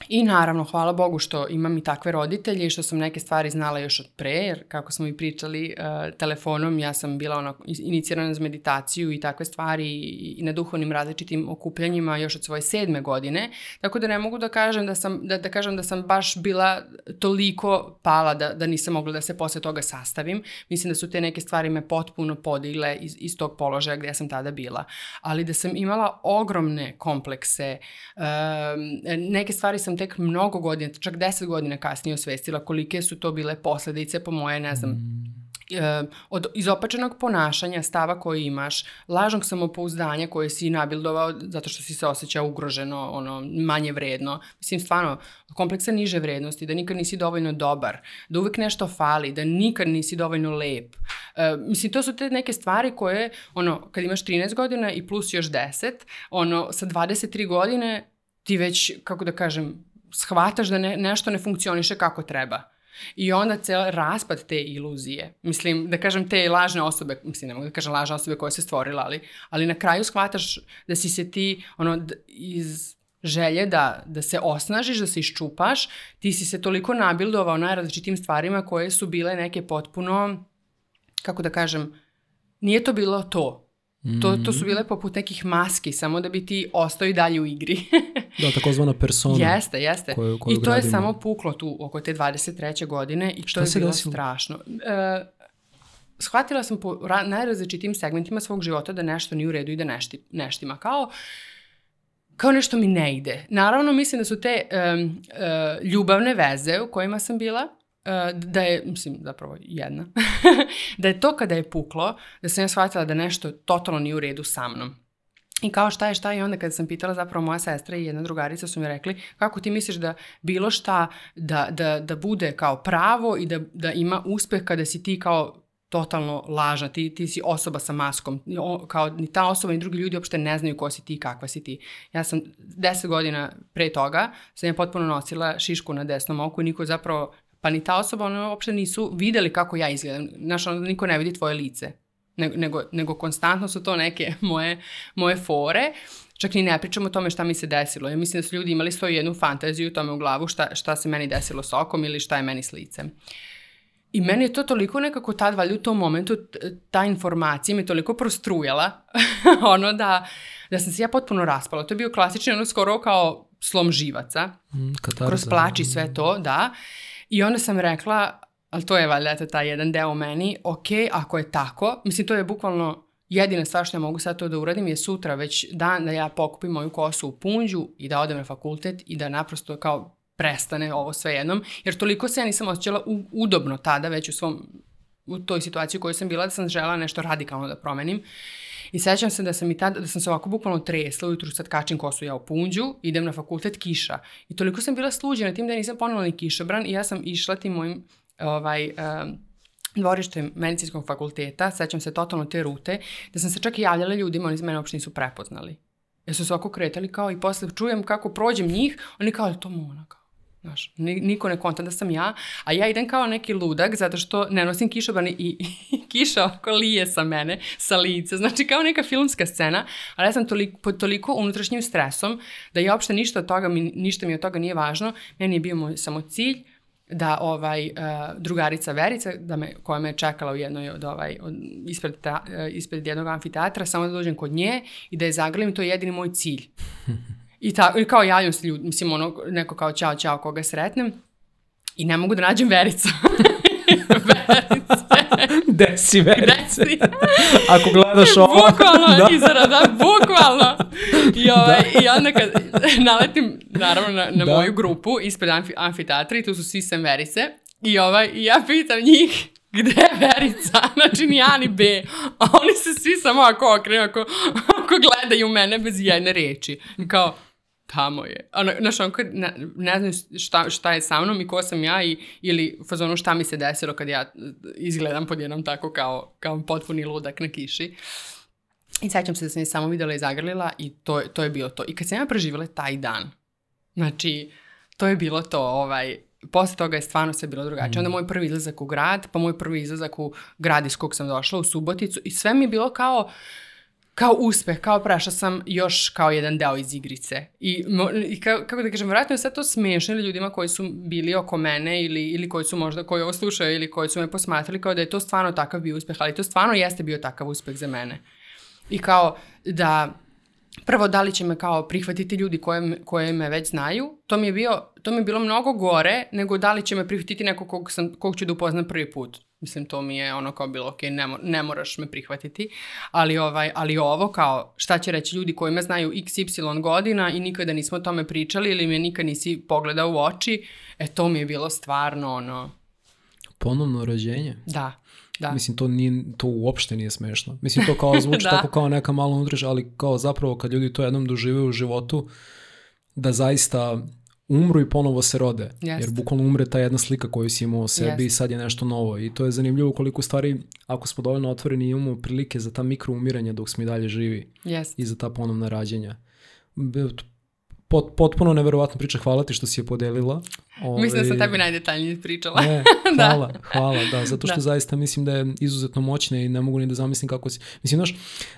Speaker 1: I naravno, hvala Bogu što imam i takve roditelje i što sam neke stvari znala još od pre, jer kako smo i pričali uh, telefonom, ja sam bila ono, inicirana za meditaciju i takve stvari i, i na duhovnim različitim okupljanjima još od svoje sedme godine, tako da ne mogu da kažem da sam, da, da kažem da sam baš bila toliko pala da, da nisam mogla da se posle toga sastavim. Mislim da su te neke stvari me potpuno podigle iz, iz tog položaja gde sam tada bila. Ali da sam imala ogromne komplekse, uh, neke stvari sam sam tek mnogo godina, čak deset godina kasnije osvestila kolike su to bile posledice po moje, ne znam, mm od izopačenog ponašanja, stava koji imaš, lažnog samopouzdanja koje si nabildovao zato što si se osjećao ugroženo, ono, manje vredno. Mislim, stvarno, kompleksa niže vrednosti, da nikad nisi dovoljno dobar, da uvek nešto fali, da nikad nisi dovoljno lep. E, mislim, to su te neke stvari koje, ono, kad imaš 13 godina i plus još 10, ono, sa 23 godine ti već, kako da kažem, shvataš da ne, nešto ne funkcioniše kako treba. I onda cel raspad te iluzije, mislim, da kažem te lažne osobe, mislim, ne mogu da kažem lažne osobe koje se stvorila, ali, ali na kraju shvataš da si se ti, ono, iz želje da, da se osnažiš, da se iščupaš, ti si se toliko nabildovao najrazličitim stvarima koje su bile neke potpuno, kako da kažem, nije to bilo to. To, to su bile poput nekih maski, samo da bi ti ostao i dalje u igri.
Speaker 2: da, takozvana persona.
Speaker 1: Jeste, jeste. Koju, koju I to gradimo. je samo puklo tu oko te 23. godine i Šta to je bilo desilo? strašno. E, shvatila sam po najrazličitim segmentima svog života da nešto nije u redu i da nešti, neštima. Kao kao nešto mi ne ide. Naravno, mislim da su te um, uh, ljubavne veze u kojima sam bila, da je, mislim, zapravo jedna, da je to kada je puklo, da sam ja shvatila da nešto totalno nije u redu sa mnom. I kao šta je šta i onda kada sam pitala zapravo moja sestra i jedna drugarica su mi rekli kako ti misliš da bilo šta da, da, da bude kao pravo i da, da ima uspeh kada si ti kao totalno lažna, ti, ti si osoba sa maskom, kao ni ta osoba ni drugi ljudi uopšte ne znaju ko si ti i kakva si ti. Ja sam deset godina pre toga, sam ja potpuno nosila šišku na desnom oku i niko zapravo, pa ni ta osoba, ono uopšte nisu videli kako ja izgledam. Znaš, ono, niko ne vidi tvoje lice, nego, nego, nego konstantno su to neke moje, moje fore. Čak ni ne pričamo o tome šta mi se desilo. Ja mislim da su ljudi imali svoju jednu fantaziju u tome u glavu šta, šta se meni desilo s okom ili šta je meni s licem. Uh, I meni je to toliko nekako tad, valjda u tom momentu, ta informacija me toliko prostrujala, ono da, da sam se ja potpuno raspala. To je bio klasični, ono skoro kao slom živaca. Mm, katarza. Kroz plači sve to, da. I onda sam rekla, ali to je valjda eto, taj jedan deo meni, ok, ako je tako, mislim to je bukvalno jedina stvar što ja mogu sad to da uradim je sutra već dan da ja pokupim moju kosu u punđu i da odem na fakultet i da naprosto kao prestane ovo sve jednom, jer toliko se ja nisam osjećala u, udobno tada već u svom u toj situaciji u kojoj sam bila da sam žela nešto radikalno da promenim. I sećam se da sam i tada, da sam se ovako bukvalno tresla, ujutru sad kačim kosu ja u punđu, idem na fakultet kiša. I toliko sam bila sluđena tim da nisam ponela ni kišobran i ja sam išla tim mojim ovaj, um, dvorištem medicinskog fakulteta, sećam se totalno te rute, da sam se čak i javljala ljudima, oni mene uopšte nisu prepoznali. Ja su se ovako kretali kao i posle čujem kako prođem njih, oni kao, to Mona, kao Znaš, niko ne konta da sam ja, a ja idem kao neki ludak zato što ne nosim kišobran i, i kiša oko lije sa mene, sa lice. Znači kao neka filmska scena, ali ja sam toliko, pod toliko unutrašnjim stresom da ja uopšte ništa od toga, ništa mi od toga nije važno. Meni je bio moj samo cilj da ovaj uh, drugarica Verica da me koja me je čekala u jednoj od ovaj od, ispred ta, uh, ispred jednog amfiteatra samo da dođem kod nje i da je zagrlim to je jedini moj cilj. I, ta, i kao javljam se ljudi, mislim ono, neko kao čao, čao, koga sretnem. I ne mogu da nađem Verica.
Speaker 2: Verice. Desi Verice. Desi. Ako gledaš ovo.
Speaker 1: Bukvalno, da. izara, da, bukvalno. I, ovaj, da. I onda kad naletim, naravno, na, na da. moju grupu ispred amfi, amfiteatra i tu su svi sem Verice. I, ovaj, I ja pitam njih, gde je Verica? Znači, ni A ni B. A oni se svi samo ako okrenu, ako, ako gledaju mene bez jedne reči. Kao, tamo je. Ono, znaš, on kad ne, ne znam šta, šta je sa mnom i ko sam ja i, ili fazonu šta mi se desilo kad ja izgledam pod jednom tako kao, kao potpuni ludak na kiši. I sećam se da sam je samo videla i zagrlila i to, to je bilo to. I kad sam ja preživjela taj dan, znači, to je bilo to, ovaj, posle toga je stvarno sve bilo drugačije. Mm. Onda moj prvi izlazak u grad, pa moj prvi izlazak u grad iz kog sam došla, u Suboticu i sve mi je bilo kao, uh, kao uspeh, kao prešla sam još kao jedan deo iz igrice. I, i ka, kako da kažem, vratno je sve to smešno ljudima koji su bili oko mene ili, ili koji su možda, koji ovo slušaju ili koji su me posmatrali kao da je to stvarno takav bio uspeh, ali to stvarno jeste bio takav uspeh za mene. I kao da prvo da li će me kao prihvatiti ljudi koje, koje me već znaju, to mi je, bio, to mi je bilo mnogo gore nego da li će me prihvatiti neko kog, sam, kog ću da upoznam prvi put. Mislim, to mi je ono kao bilo, ok, ne, mo ne moraš me prihvatiti, ali, ovaj, ali ovo kao, šta će reći ljudi koji me znaju x, y godina i nikada nismo o tome pričali ili me nikad nisi pogledao u oči, e to mi je bilo stvarno ono...
Speaker 2: Ponovno rođenje?
Speaker 1: Da. Da.
Speaker 2: Mislim, to, nije, to uopšte nije smešno. Mislim, to kao zvuči da. tako kao neka malo unutraž, ali kao zapravo kad ljudi to jednom dožive u životu, da zaista umru i ponovo se rode. Jest. Jer bukvalno umre ta jedna slika koju si imao o sebi Jest. i sad je nešto novo. I to je zanimljivo koliko stvari, ako smo dovoljno otvoreni, imamo prilike za ta mikro umiranja dok smo i dalje živi.
Speaker 1: Jest.
Speaker 2: I za ta ponovna rađenja. Pot, potpuno neverovatno priča, hvala ti što si je podelila.
Speaker 1: Ove, mislim da sam tebi najdetaljnije pričala.
Speaker 2: Ne, da. hvala, da. hvala, da, zato što da. zaista mislim da je izuzetno moćna i ne mogu ni da zamislim kako si... Mislim, znaš, e,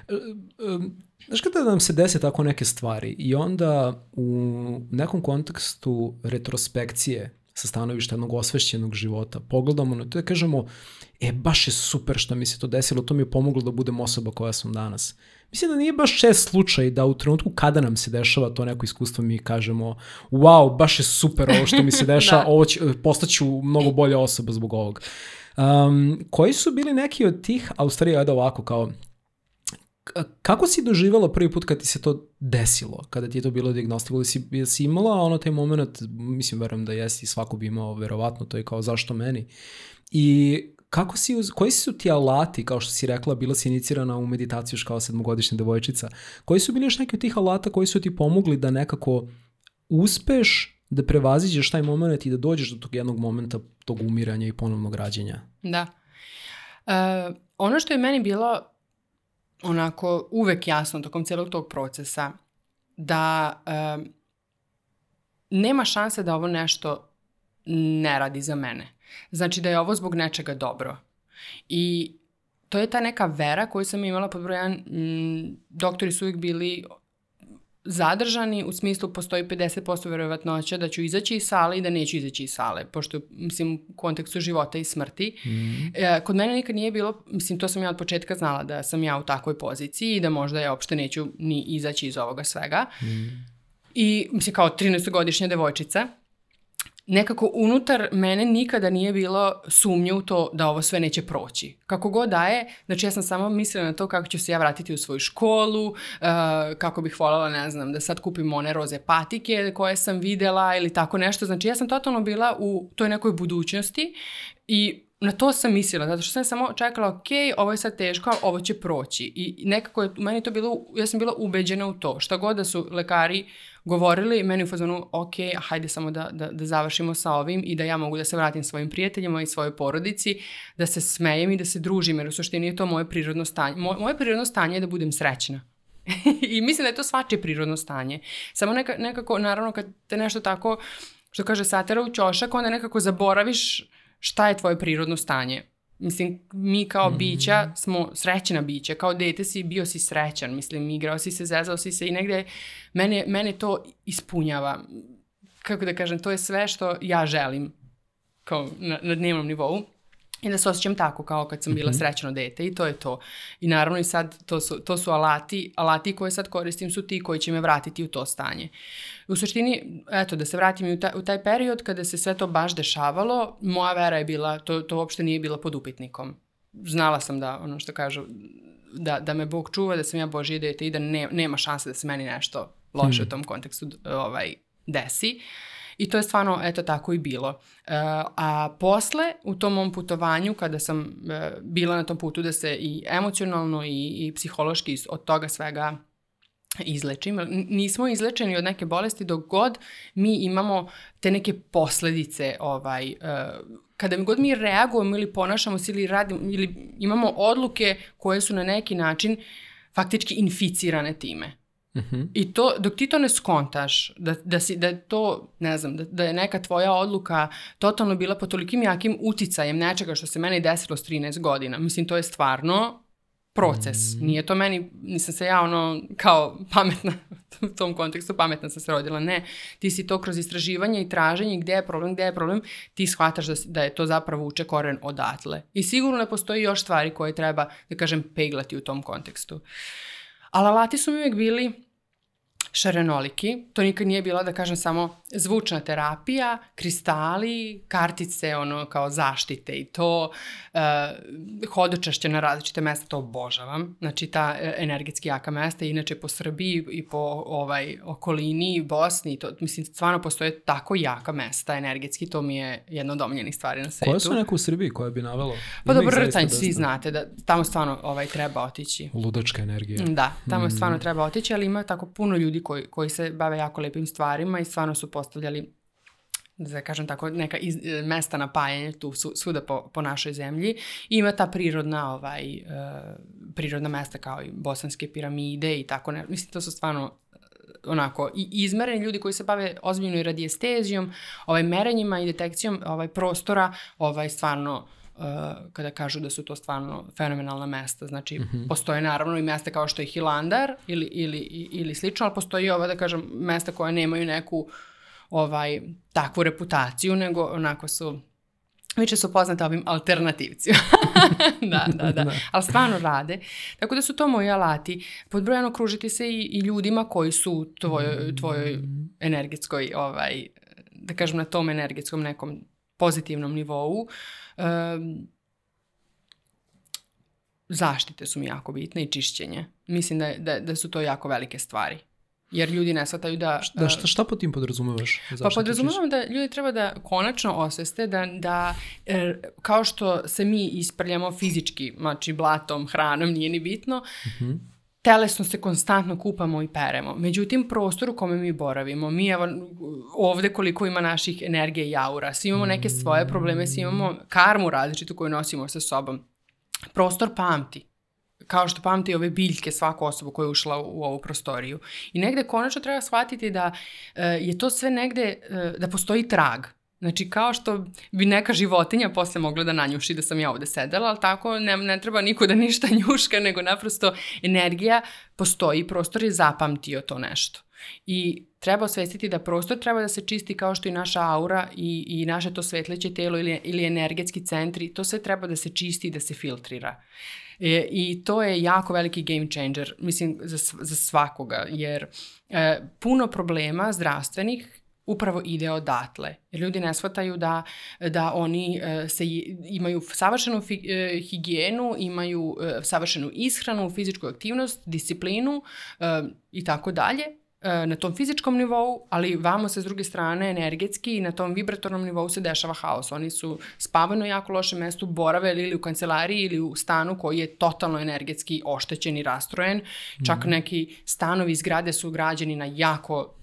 Speaker 2: e, Znaš kada nam se dese tako neke stvari i onda u nekom kontekstu retrospekcije sa stanovišta jednog osvešćenog života pogledamo na to i kažemo e baš je super što mi se to desilo, to mi je pomoglo da budem osoba koja sam danas. Mislim da nije baš čest slučaj da u trenutku kada nam se dešava to neko iskustvo mi kažemo wow, baš je super ovo što mi se dešava, da. ovo će, postaću mnogo bolja osoba zbog ovog. Um, koji su bili neki od tih, a u stvari ajde ovako kao kako si doživala prvi put kad ti se to desilo, kada ti je to bilo diagnostikovano? Si, jesi imala ono taj moment, mislim, verujem da jesi, svako bi imao, verovatno, to je kao zašto meni. I kako si, koji su ti alati, kao što si rekla, bila si inicirana u meditaciju još kao sedmogodišnja devojčica, koji su bili još neki od tih alata koji su ti pomogli da nekako uspeš da prevaziđeš taj moment i da dođeš do tog jednog momenta tog umiranja i ponovnog rađenja?
Speaker 1: Da. E, ono što je meni bilo onako uvek jasno tokom celog tog procesa, da e, nema šanse da ovo nešto ne radi za mene. Znači da je ovo zbog nečega dobro. I to je ta neka vera koju sam imala pod brojan, doktori su uvijek bili zadržani, u smislu postoji 50% verovatnoća da ću izaći iz sale i da neću izaći iz sale, pošto mislim u kontekstu života i smrti. Mm. E, kod mene nikad nije bilo, mislim to sam ja od početka znala da sam ja u takvoj poziciji i da možda ja uopšte neću ni izaći iz ovoga svega. Mm. I mislim kao 13-godišnja devojčica, nekako unutar mene nikada nije bilo sumnje u to da ovo sve neće proći. Kako god da je, znači ja sam samo mislila na to kako ću se ja vratiti u svoju školu, uh, kako bih voljela, ne znam, da sad kupim one roze patike koje sam videla ili tako nešto. Znači ja sam totalno bila u toj nekoj budućnosti i na to sam mislila, zato što sam samo čekala, ok, ovo je sad teško, ovo će proći. I nekako je meni to bilo, ja sam bila ubeđena u to. Šta god da su lekari govorili, meni u fazonu, ok, hajde samo da, da, da završimo sa ovim i da ja mogu da se vratim svojim prijateljima i svojoj porodici, da se smejem i da se družim, jer u suštini je to moje prirodno stanje. Moje, moje prirodno stanje je da budem srećna. I mislim da je to svačije prirodno stanje. Samo neka, nekako, naravno, kad te nešto tako, što kaže, satera u ćošak, onda nekako zaboraviš šta je tvoje prirodno stanje. Mislim, mi kao mm bića smo srećena bića, kao dete si bio si srećan, mislim, igrao si se, zezao si se i negde mene, mene to ispunjava. Kako da kažem, to je sve što ja želim kao na, na dnevnom nivou. I da se osjećam tako kao kad sam bila mm -hmm. srećno dete i to je to. I naravno i sad to su, to su alati, alati koje sad koristim su ti koji će me vratiti u to stanje. U suštini, eto, da se vratim u taj, u taj period kada se sve to baš dešavalo, moja vera je bila, to, to uopšte nije bila pod upitnikom. Znala sam da, ono što kažu, da, da me Bog čuva, da sam ja Božije dete i da ne, nema šanse da se meni nešto loše mm. u tom kontekstu ovaj, desi. Uh, I to je stvarno, eto, tako i bilo. E, a posle, u tom mom putovanju, kada sam e, bila na tom putu da se i emocionalno i, i psihološki od toga svega izlečim. Nismo izlečeni od neke bolesti dok god mi imamo te neke posledice ovaj, uh, kada god mi reagujemo ili ponašamo se ili radimo ili imamo odluke koje su na neki način faktički inficirane time. Mm -hmm. I to, dok ti to ne skontaš, da, da, si, da je to, ne znam, da, da je neka tvoja odluka totalno bila po tolikim jakim uticajem nečega što se meni desilo s 13 godina. Mislim, to je stvarno proces. Mm. Nije to meni, nisam se ja ono kao pametna, u tom kontekstu pametna sam se rodila. Ne, ti si to kroz istraživanje i traženje gde je problem, gde je problem, ti shvataš da, da je to zapravo uče koren odatle. I sigurno ne postoji još stvari koje treba, da kažem, peglati u tom kontekstu. Ali alati su mi uvijek bili šarenoliki. To nikad nije bila, da kažem, samo zvučna terapija, kristali, kartice, ono, kao zaštite i to, uh, hodočašće na različite mesta, to obožavam. Znači, ta e, energetski jaka mesta, inače po Srbiji i po ovaj, okolini, Bosni, to, mislim, stvarno postoje tako jaka mesta energetski, to mi je jedna od omiljenih stvari na svetu.
Speaker 2: Koje su neke u Srbiji koje bi navelo?
Speaker 1: Pa dobro, Rtanj, svi znate da tamo stvarno ovaj, treba otići.
Speaker 2: Ludačka energija.
Speaker 1: Da, tamo mm. stvarno treba otići, ali ima tako puno ljudi koji, koji se bave jako lepim stvarima i stvarno su postavljali da kažem tako, neka iz, mesta napajanja tu su, svuda po, po našoj zemlji. I ima ta prirodna, ovaj, uh, prirodna mesta kao i bosanske piramide i tako ne. Mislim, to su stvarno e, onako i izmereni ljudi koji se bave ozbiljno i radiestezijom, ovaj merenjima i detekcijom ovaj prostora, ovaj stvarno uh, kada kažu da su to stvarno fenomenalna mesta. Znači, mm -hmm. postoje naravno i mesta kao što je Hilandar ili, ili, ili slično, ali postoji ova, da kažem, mesta koja nemaju neku ovaj, takvu reputaciju, nego onako su više su poznate ovim alternativcima. da, da, da, da. Ali stvarno rade. Tako da su to moji alati. Podbrojano kružiti se i, i ljudima koji su tvojoj, tvojoj energetskoj, ovaj, da kažem na tom energetskom nekom pozitivnom nivou. Um, zaštite su mi jako bitne i čišćenje. Mislim da, da, da su to jako velike stvari. Jer ljudi ne shvataju da...
Speaker 2: Da, šta, šta po tim podrazumevaš?
Speaker 1: Pa podrazumevam da ljudi treba da konačno osveste da, da er, kao što se mi isprljamo fizički, znači blatom, hranom, nije ni bitno, uh -huh telesno se konstantno kupamo i peremo. Međutim, prostor u kome mi boravimo, mi evo ovde koliko ima naših energije i aura, svi imamo neke svoje probleme, svi imamo karmu različitu koju nosimo sa sobom. Prostor pamti kao što pamti ove biljke svaku osobu koja je ušla u, ovu prostoriju. I negde konačno treba shvatiti da uh, je to sve negde, uh, da postoji trag. Znači, kao što bi neka životinja posle mogla da nanjuši da sam ja ovde sedela, ali tako ne, ne treba niko da ništa njuška, nego naprosto energija postoji, prostor je zapamtio to nešto. I treba osvestiti da prostor treba da se čisti kao što i naša aura i, i naše to svetleće telo ili, ili energetski centri, to sve treba da se čisti i da se filtrira. E, I to je jako veliki game changer, mislim, za, za svakoga, jer e, puno problema zdravstvenih upravo ide odatle. Jer ljudi ne shvataju da, da oni uh, se imaju savršenu fi, uh, higijenu, imaju uh, savršenu ishranu, fizičku aktivnost, disciplinu i tako dalje na tom fizičkom nivou, ali vamo se s druge strane energetski i na tom vibratornom nivou se dešava haos. Oni su spavaju na jako lošem mestu, borave ili u kancelariji ili u stanu koji je totalno energetski oštećen i rastrojen. Čak mm. neki stanovi i zgrade su građeni na jako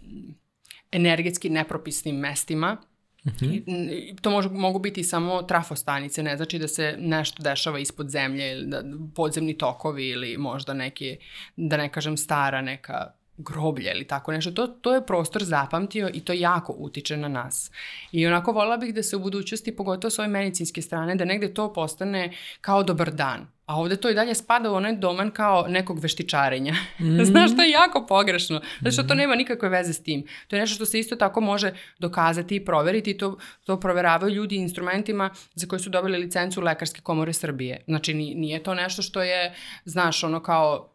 Speaker 1: energetski nepropisnim mestima. Mm -hmm. To može, mogu biti samo trafostanice, ne znači da se nešto dešava ispod zemlje ili da, podzemni tokovi ili možda neki, da ne kažem stara neka groblje ili tako nešto. To, to je prostor zapamtio i to jako utiče na nas. I onako volila bih da se u budućnosti, pogotovo s ove medicinske strane, da negde to postane kao dobar dan. A ovde to i dalje spada u onaj domen kao nekog veštičarenja. Mm. Znaš, to je jako pogrešno. Zato što to nema nikakve veze s tim. To je nešto što se isto tako može dokazati i proveriti. To, to proveravaju ljudi instrumentima za koje su dobili licencu Lekarske komore Srbije. Znači, nije to nešto što je, znaš, ono kao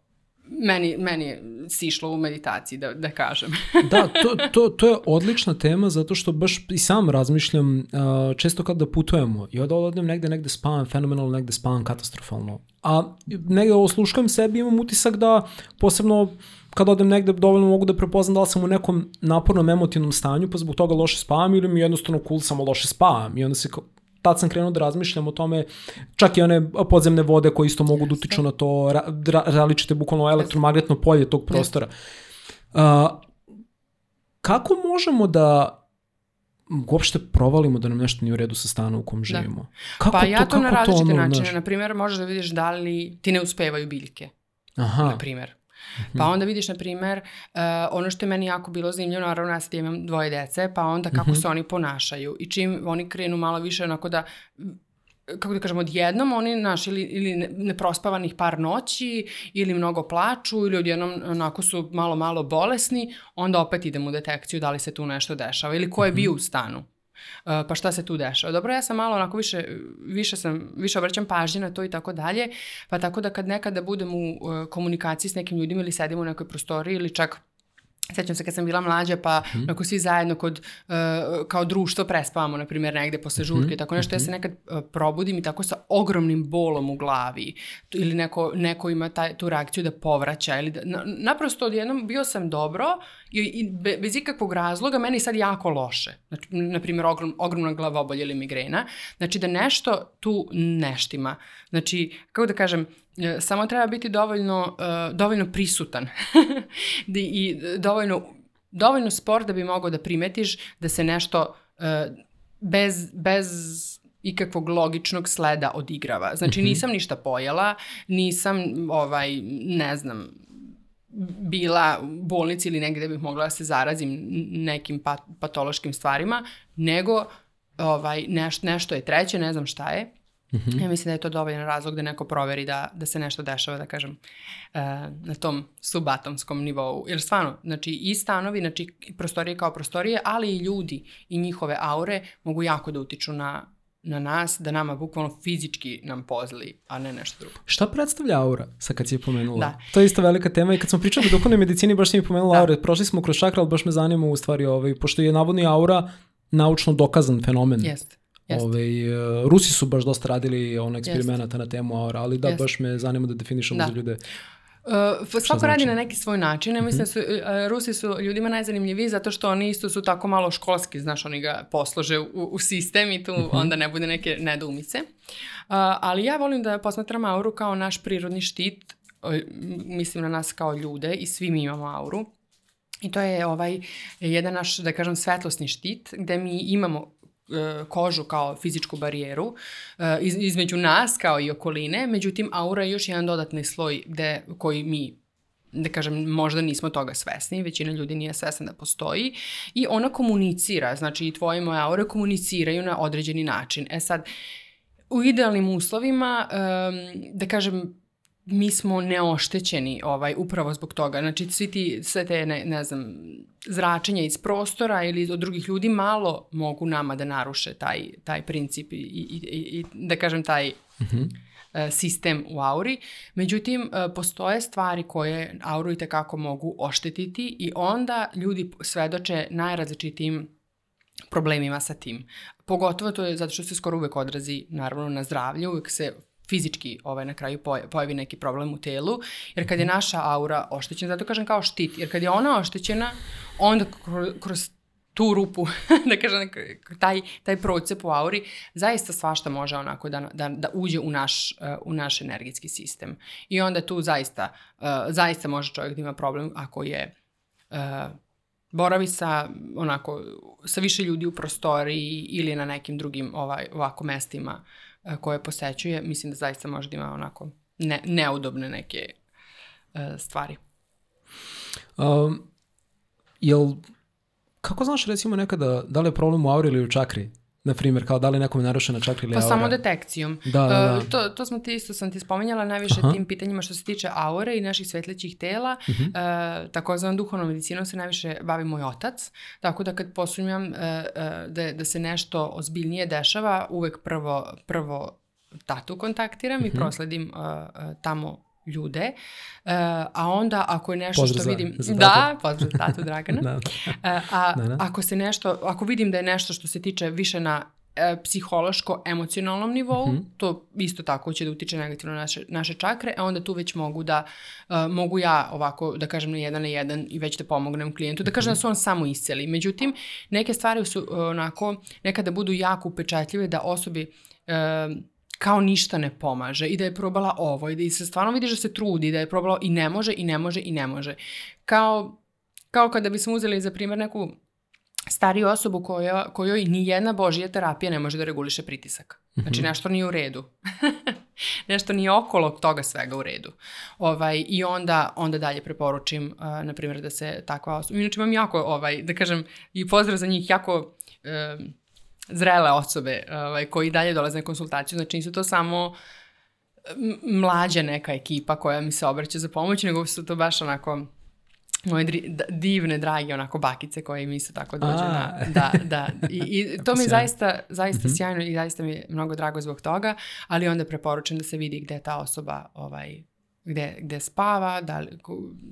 Speaker 1: meni, meni sišlo u meditaciji, da, da kažem.
Speaker 2: da, to, to, to je odlična tema zato što baš i sam razmišljam uh, često kada putujemo i onda odem negde, negde spavam fenomenalno, negde spavam katastrofalno. A negde osluškujem sebi imam utisak da posebno kad odem negde dovoljno mogu da prepoznam da li sam u nekom napornom emotivnom stanju pa zbog toga loše spavam ili mi jednostavno cool samo loše spavam i onda se tad sam krenuo da razmišljam o tome, čak i one podzemne vode koje isto mogu da utiču na to, ra, ra, različite bukvalno elektromagnetno polje tog prostora. Uh, kako možemo da uopšte provalimo da nam nešto nije u redu sa stanom u kom da. živimo. Da.
Speaker 1: Kako pa to, ja to na različite to, načine. Na primjer, možeš da vidiš da li ti ne uspevaju biljke. Aha. Na primjer. Pa mhm. onda vidiš, na primer, uh, ono što je meni jako bilo zanimljivo, naravno ja sad imam dvoje dece, pa onda kako mm -hmm. se oni ponašaju i čim oni krenu malo više onako da kako da kažem, odjednom oni, naš, ili, ili neprospavanih par noći, ili mnogo plaču, ili odjednom onako su malo, malo bolesni, onda opet idemo u detekciju da li se tu nešto dešava, ili ko je bio u stanu. Uh, pa šta se tu dešava. Dobro, ja sam malo onako više, više sam, više obraćam pažnje na to i tako dalje, pa tako da kad nekada budem u uh, komunikaciji s nekim ljudima ili sedim u nekoj prostoriji ili čak Sećam se kad sam bila mlađa, pa mm. ako svi zajedno kod, uh, kao društvo prespavamo, na primjer, negde posle mhm, žurke, mm. tako nešto, mm. ja se mhm. nekad uh, probudim i tako sa ogromnim bolom u glavi ili neko, neko ima taj, tu reakciju da povraća ili da, na, naprosto odjednom bio sam dobro i, i be, bez ikakvog razloga meni sad jako loše. Znači, na primjer, ogrom, ogromna glavobolja ili migrena. Znači da nešto tu neštima. Znači, kako da kažem, E, samo treba biti dovoljno, uh, dovoljno prisutan i dovoljno, dovoljno spor da bi mogao da primetiš da se nešto uh, bez, bez ikakvog logičnog sleda odigrava. Znači mhm. nisam ništa pojela, nisam ovaj ne znam bila u bolnici ili negde da bih mogla da se zarazim nekim pat, patološkim stvarima, nego ovaj, neš, nešto je treće, ne znam šta je -hmm. Ja mislim da je to dovoljan razlog da neko proveri da, da se nešto dešava, da kažem, uh, na tom subatomskom nivou. Jer stvarno, znači i stanovi, znači prostorije kao prostorije, ali i ljudi i njihove aure mogu jako da utiču na, na nas, da nama bukvalno fizički nam pozli, a ne nešto drugo.
Speaker 2: Šta predstavlja aura, sa kad si je pomenula? Da. To je isto velika tema i kad smo pričali o duhovnoj medicini, baš si mi pomenula da. aure. Prošli smo kroz čakra, ali baš me zanima u stvari, ovaj, pošto je navodno aura naučno dokazan fenomen.
Speaker 1: Jeste.
Speaker 2: Ove, Rusi su baš dosta radili ono eksperimenata na temu aura, ali da,
Speaker 1: Jeste.
Speaker 2: baš me zanima da definišemo
Speaker 1: Da.
Speaker 2: za ljude.
Speaker 1: Uh, svako
Speaker 2: znači?
Speaker 1: radi na neki svoj način. Ja mislim da su, uh, Rusi su ljudima najzanimljiviji zato što oni isto su tako malo školski, znaš, oni ga poslože u, u sistem i tu onda ne bude neke nedoumice. Uh, ali ja volim da posmatram auru kao naš prirodni štit, uh, mislim na nas kao ljude i svi mi imamo auru. I to je ovaj jedan naš, da kažem, svetlosni štit gde mi imamo e, kožu kao fizičku barijeru e, iz, između nas kao i okoline, međutim aura je još jedan dodatni sloj gde, koji mi da kažem, možda nismo toga svesni, većina ljudi nije svesna da postoji i ona komunicira, znači i tvoje i moje aure komuniciraju na određeni način. E sad, u idealnim uslovima, um, da kažem, mi smo neoštećeni ovaj, upravo zbog toga. Znači, svi ti, sve te, ne, ne znam, zračenja iz prostora ili od drugih ljudi malo mogu nama da naruše taj, taj princip i, i, i, i da kažem, taj e, sistem u auri. Međutim, e, postoje stvari koje auru i tekako mogu oštetiti i onda ljudi svedoče najrazličitijim problemima sa tim. Pogotovo to je zato što se skoro uvek odrazi naravno na zdravlje, uvek se fizički ovaj, na kraju poja- pojavi neki problem u telu, jer kad je naša aura oštećena, zato kažem kao štit, jer kad je ona oštećena, onda kroz, tu rupu, da kažem, taj, taj procep u auri, zaista svašta može onako da, da, da uđe u naš, u naš energetski sistem. I onda tu zaista, uh, zaista može čovjek da ima problem ako je uh, boravi sa onako sa više ljudi u prostoriji ili na nekim drugim ovaj ovako mestima uh, koje posećuje, mislim da zaista može da ima onako ne, neudobne neke uh, stvari.
Speaker 2: Um, jel, kako znaš recimo nekada, da li je problem u auri ili u čakri? Na primjer, kao da li nekom je narušena čakra ili
Speaker 1: Pa
Speaker 2: aura?
Speaker 1: samo detekcijom.
Speaker 2: Da, da, da.
Speaker 1: Uh, to, to smo ti isto sam ti spominjala najviše
Speaker 2: Aha.
Speaker 1: tim pitanjima što se tiče aure i naših svetlećih tela.
Speaker 2: Mhm.
Speaker 1: Uh takozvanom duhovnom medicinom se najviše bavi moj otac. Tako da kad posumnjam uh, uh, da, da se nešto ozbiljnije dešava, uvek prvo, prvo tatu kontaktiram
Speaker 2: Mhm.
Speaker 1: i prosledim uh, uh, tamo ljude, uh, a onda ako je nešto
Speaker 2: Pozdrav
Speaker 1: što vidim...
Speaker 2: za
Speaker 1: da, pozdrav za tatu Dragana.
Speaker 2: Da.
Speaker 1: E, a
Speaker 2: Da, da.
Speaker 1: ako se nešto, ako vidim da je nešto što se tiče više na e, psihološko-emocionalnom nivou,
Speaker 2: Mhm.
Speaker 1: to isto tako će da utiče negativno na naše, naše čakre, a onda tu već mogu da, e, mogu ja ovako, da kažem na jedan na jedan i već da pomognem klijentu, da
Speaker 2: Mhm.
Speaker 1: kažem da se on samo isceli. Međutim, neke stvari su e, onako, nekada budu jako upečatljive da osobi e, kao ništa ne pomaže i da je probala ovo i da se stvarno vidiš da se trudi, da je probala i ne može i ne može i ne može. Kao, kao kada bismo uzeli za primjer neku stariju osobu koja, kojoj ni jedna božija terapija ne može da reguliše pritisak. Znači nešto nije u redu. nešto nije okolo toga svega u redu. Ovaj, I onda, onda dalje preporučim, uh, na primjer, da se takva osoba... Inače imam jako, ovaj, da kažem, i pozdrav za njih, jako um, zrele osobe ovaj, koji dalje dolaze na konsultaciju. Znači nisu to samo mlađa neka ekipa koja mi se obraća za pomoć, nego su to baš onako moje divne, drage onako bakice koje mi isto tako dođe
Speaker 2: A.
Speaker 1: na... Da, da. I, i to mi je zaista, zaista sjajno i zaista mi je mnogo drago zbog toga, ali onda preporučam da se vidi gde ta osoba ovaj, gde, gde spava, da, li,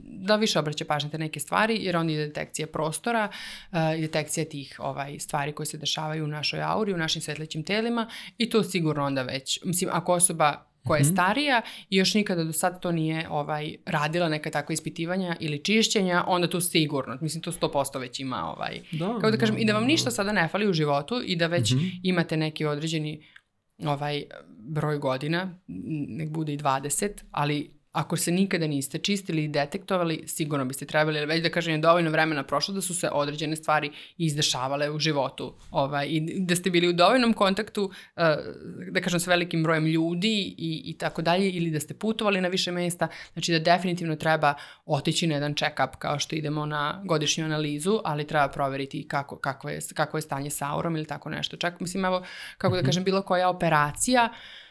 Speaker 1: da više obraća pažnje te neke stvari, jer onda je detekcija prostora uh, detekcija tih ovaj, stvari koje se dešavaju u našoj auri, u našim svetlećim telima i to sigurno onda već, mislim, ako osoba koja je starija i još nikada do sad to nije ovaj, radila neka takva ispitivanja ili čišćenja, onda to sigurno, mislim to 100% već ima ovaj,
Speaker 2: Da,
Speaker 1: kao da kažem,
Speaker 2: da,
Speaker 1: i da vam
Speaker 2: da,
Speaker 1: ništa sada ne fali u životu i da već
Speaker 2: Mhm.
Speaker 1: imate neki određeni ovaj broj godina, nek bude i 20, ali ako se nikada niste čistili i detektovali, sigurno biste trebali, jer već da kažem je dovoljno vremena prošlo da su se određene stvari izdešavale u životu ovaj, i da ste bili u dovoljnom kontaktu, eh, da kažem, s velikim brojem ljudi i, i tako dalje, ili da ste putovali na više mesta, znači da definitivno treba otići na jedan check-up kao što idemo na godišnju analizu, ali treba proveriti kako, kako, je, kako je stanje sa aurom ili tako nešto. Čak, mislim, evo, kako da kažem, bilo koja operacija, e,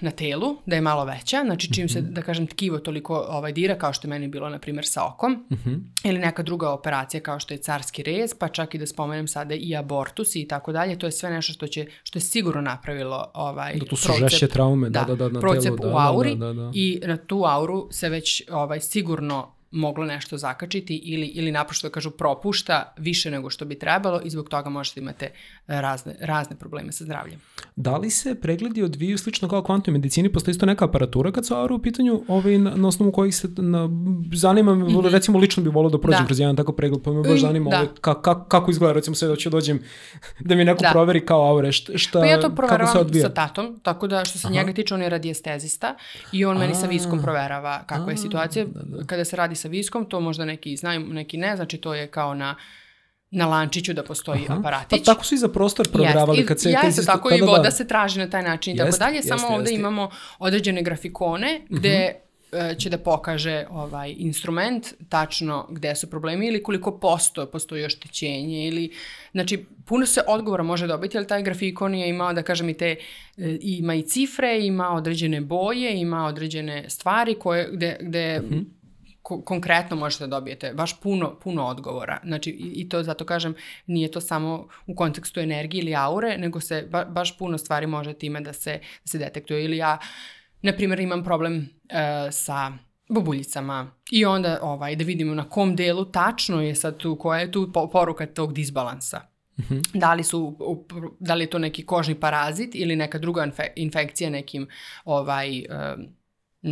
Speaker 1: na telu, da je malo veća, znači čim se, da kažem, tkivo toliko ovaj, dira, kao što je meni bilo, na primjer, sa okom,
Speaker 2: Mhm.
Speaker 1: ili neka druga operacija kao što je carski rez, pa čak i da spomenem sada i abortus i tako dalje, to je sve nešto što, će, što je sigurno napravilo ovaj,
Speaker 2: Da, to su
Speaker 1: procep-
Speaker 2: žešće traume, da, da, da, na
Speaker 1: procep
Speaker 2: telu, da,
Speaker 1: u
Speaker 2: da,
Speaker 1: auri
Speaker 2: da, da, da.
Speaker 1: i na tu auru se već ovaj, sigurno moglo nešto zakačiti ili, ili naprosto da kažu propušta više nego što bi trebalo i zbog toga možete imate razne, razne probleme sa zdravljem.
Speaker 2: Da li se pregledi odviju slično kao kvantnoj medicini? Postoji isto neka aparatura kad su aura u pitanju ovaj, na, na osnovu kojih se na, zanima, mm -hmm. recimo lično bih volao da prođem da. kroz jedan tako pregled, pa me baš mm, zanima da. ovaj, ka, ka, kako izgleda, recimo sve da ću dođem da mi neko da. proveri kao aure, šta, šta
Speaker 1: pa ja to proveravam sa tatom, tako da što se Aha. njega tiče on je radijestezista i on A, meni sa viskom proverava kakva je situacija. Da, da. Kada se radi sa viskom, to možda neki znaju, neki ne, znači to je kao na na lančiću da postoji Aha. aparatić.
Speaker 2: Pa tako su i za prostor proveravali
Speaker 1: yes.
Speaker 2: kad se...
Speaker 1: Jeste, kad tako da, i voda da. se traži na taj način i tako dalje, samo jest, ovde imamo određene grafikone gde uh mhm. -huh. će da pokaže ovaj instrument tačno gde su problemi ili koliko posto postoji oštećenje ili znači puno se odgovora može dobiti ali taj grafikon je imao da kažem i te e, ima i cifre, ima određene boje, ima određene stvari koje gde, gde uh mhm. Ko konkretno možete da dobijete baš puno, puno odgovora. Znači, i, i to zato kažem, nije to samo u kontekstu energije ili aure, nego se ba, baš puno stvari može time da se, da se detektuje. Ili ja, na primjer, imam problem uh, sa bubuljicama i onda ovaj, da vidimo na kom delu tačno je sad tu, koja je tu poruka tog disbalansa. Mm -hmm. Da li su da li je to neki kožni parazit ili neka druga infe, infekcija nekim ovaj um,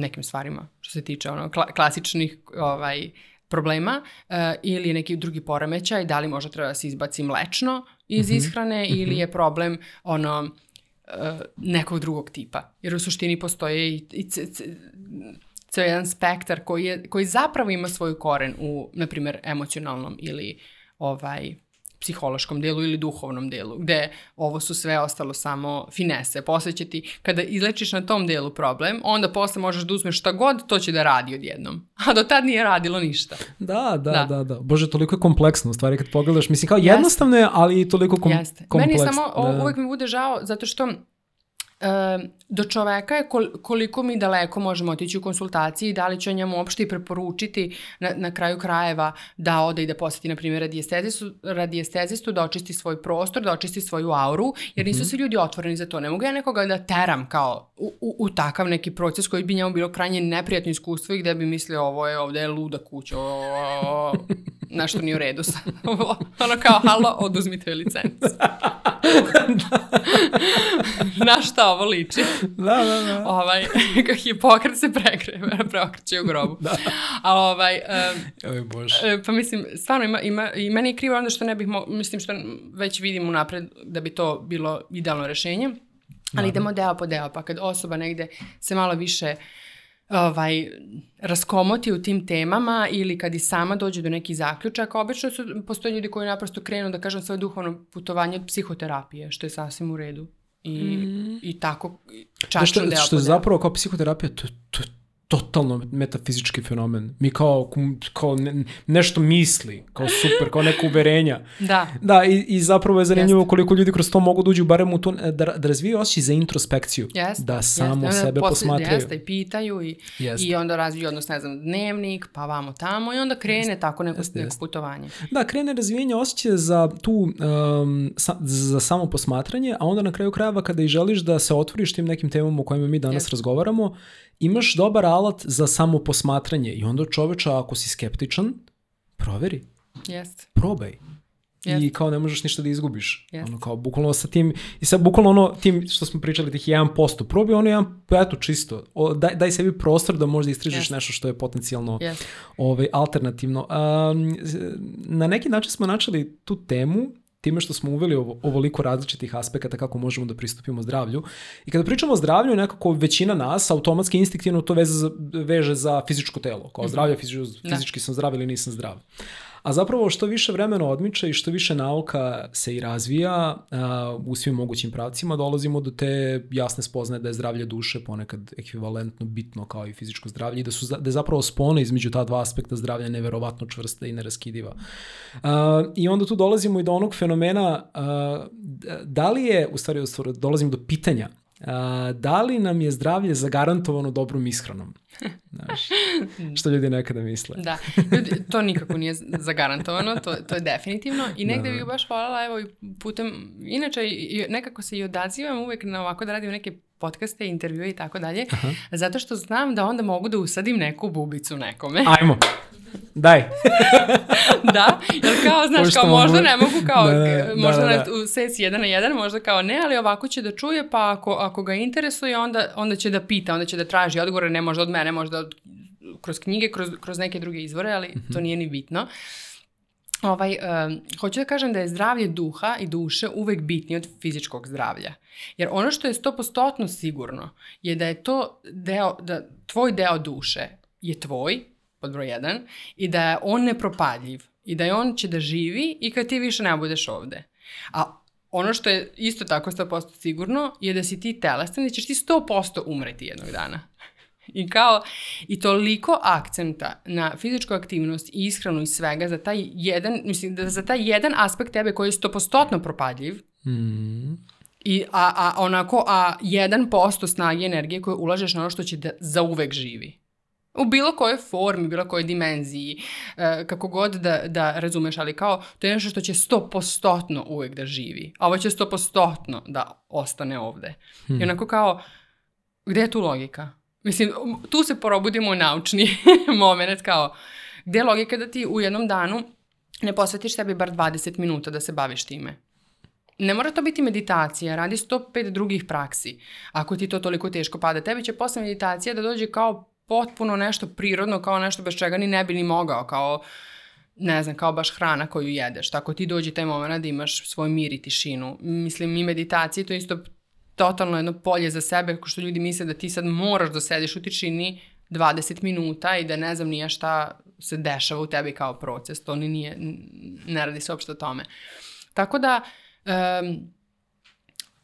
Speaker 1: nekim stvarima što se tiče ono kla, klasičnih ovaj problema uh, ili neki drugi poremećaj, da li možda treba da se izbaci mlečno iz mm -hmm. ishrane mm -hmm. ili je problem ono uh, nekog drugog tipa. Jer u suštini postoje i, i c, c, ceo jedan spektar koji, je, koji zapravo ima svoj koren u, na primjer, emocionalnom ili ovaj psihološkom delu ili duhovnom delu, gde ovo su sve ostalo samo finese. Posle će ti, kada izlečiš na tom delu problem, onda posle možeš da uzmeš šta god, to će da radi odjednom. A do tad nije radilo ništa.
Speaker 2: Da, da, da, da. da. Bože, toliko je kompleksno u stvari kad pogledaš. Mislim, kao jednostavno je, ali i toliko kom Jeste. kompleksno.
Speaker 1: Meni samo, da. uvek mi bude žao, zato što do čoveka je koliko mi daleko možemo otići u konsultaciji i da li će on njemu uopšte i preporučiti na, na kraju krajeva da ode i da poseti, na primjer, radijestezistu, radijestezistu, da očisti svoj prostor, da očisti svoju auru, jer nisu mhm. svi ljudi otvoreni za to. Ne mogu ja nekoga da teram kao u, u, u takav neki proces koji bi njemu bilo krajnje neprijatno iskustvo i gde bi mislio ovo je ovde je luda kuća, o, o, o, nešto nije u redu sa ono kao, halo, oduzmite licencu. Na šta ovo liči?
Speaker 2: Da, da, da.
Speaker 1: Ovaj, Hipokrat se prekre, preokreće u grobu. Da. A ovaj, um,
Speaker 2: Oj, Bože.
Speaker 1: pa mislim, stvarno ima, ima, i meni je krivo onda što ne bih, mo, mislim što već vidim unapred da bi to bilo idealno rešenje. Ali da. idemo deo po deo, pa kad osoba negde se malo više ovaj, raskomoti u tim temama ili kad i sama dođe do nekih zaključaka, obično su, postoje ljudi koji naprosto krenu, da kažem, svoje duhovno putovanje od psihoterapije, što je sasvim u redu. I, mm. i tako čačan da što, deo
Speaker 2: Što je zapravo kao psihoterapija, to, to, totalno metafizički fenomen. Mi kao, kao ne, nešto misli, kao super, kao neka uverenja.
Speaker 1: Da.
Speaker 2: Da, i, i zapravo je zanimljivo Jeste. koliko ljudi kroz to mogu da uđu barem u to, da, da razviju osjećaj za introspekciju.
Speaker 1: Jeste.
Speaker 2: Da samo Jeste. sebe posle, posmatraju.
Speaker 1: Jeste, i pitaju i, Jeste. i onda razviju odnos, ne znam, dnevnik, pa vamo tamo i onda krene Jeste. tako neko, Jeste. neko putovanje.
Speaker 2: Da, krene razvijenje osjećaja za tu, um, sa, za samo posmatranje, a onda na kraju krajeva kada i želiš da se otvoriš tim nekim temama o kojima mi danas Jeste. razgovaramo, imaš dobar alat za samo posmatranje i onda čoveča ako si skeptičan, proveri.
Speaker 1: Jeste.
Speaker 2: Probaj. Yes. I kao ne možeš ništa da izgubiš. Yes. Ono kao bukvalno sa tim, i sad bukvalno ono tim što smo pričali tih 1%, probaj ono jedan, eto čisto, o, daj, daj sebi prostor da možda istražiš yes. nešto što je potencijalno yes. ovaj, alternativno. Um, na neki način smo načeli tu temu time što smo uveli ovo, ovoliko različitih aspekata kako možemo da pristupimo zdravlju. I kada pričamo o zdravlju, nekako većina nas automatski instinktivno to veze za, veže za fizičko telo. Kao mhm. zdravlje, fizički, da. fizički sam zdrav ili nisam zdrav. A zapravo što više vremena odmiče i što više nauka se i razvija uh, u svim mogućim pravcima, dolazimo do te jasne spoznaje da je zdravlje duše ponekad ekvivalentno bitno kao i fizičko zdravlje i da, su, da je zapravo spona između ta dva aspekta zdravlja neverovatno čvrsta i neraskidiva. Uh, I onda tu dolazimo i do onog fenomena uh, da li je, u stvari, dolazimo do pitanja da li nam je zdravlje zagarantovano dobrom ishranom? Znaš, što ljudi nekada misle.
Speaker 1: Da, ljudi, to nikako nije zagarantovano, to, to je definitivno i negde da. bih baš voljela, evo, putem, inače nekako se i odazivam uvek na ovako da radim neke podcaste, intervjue i tako dalje, zato što znam da onda mogu da usadim neku bubicu nekome.
Speaker 2: Ajmo. Daj.
Speaker 1: da, jer kao, znaš,
Speaker 2: Pošto
Speaker 1: kao možda ne mogu kao,
Speaker 2: Da, da,
Speaker 1: možda
Speaker 2: da, da,
Speaker 1: na,
Speaker 2: da.
Speaker 1: u sesiji jedan na jedan, možda kao ne, ali ovako će da čuje, pa ako, ako ga interesuje, onda, onda će da pita, onda će da traži odgovore, ne možda od mene, možda od, kroz knjige, kroz, kroz neke druge izvore, ali to nije ni bitno. Ovaj, um, hoću da kažem da je zdravlje duha i duše uvek bitnije od fizičkog zdravlja. Jer ono što je 100% sigurno je da je to deo, da tvoj deo duše je tvoj, pod broj jedan, i da je on nepropadljiv i da je on će da živi i kad ti više ne budeš ovde. A ono što je isto tako 100% sigurno je da si ti telestan i da ćeš ti 100% umreti jednog dana. I kao, i toliko akcenta na fizičku aktivnost i ishranu i svega za taj jedan, mislim da za taj jedan aspekt tebe koji je 100% propadljiv,
Speaker 2: Mm.
Speaker 1: I, a, a onako, a 1% snage i energije koje ulažeš na ono što će da zauvek živi. U bilo kojoj formi, bilo kojoj dimenziji, e, kako god da, da razumeš, ali kao, to je nešto što će 100% uvek da živi. A ovo će 100% da ostane ovde. I onako kao, gde je tu logika? Mislim, tu se porobudimo u naučni moment, kao, gde je logika da ti u jednom danu ne posvetiš sebi bar 20 minuta da se baviš time? Ne mora to biti meditacija, radi 105 drugih praksi. Ako ti to toliko teško pada, tebi će posle meditacija da dođe kao potpuno nešto prirodno, kao nešto bez čega ni ne bi ni mogao, kao ne znam, kao baš hrana koju jedeš. Tako ti dođe taj moment da imaš svoj mir i tišinu. Mislim, i meditacija to je isto totalno jedno polje za sebe, ko što ljudi misle da ti sad moraš da sediš u tišini 20 minuta i da ne znam nije šta se dešava u tebi kao proces. To ni nije, ne radi se uopšte o tome. Tako da, um,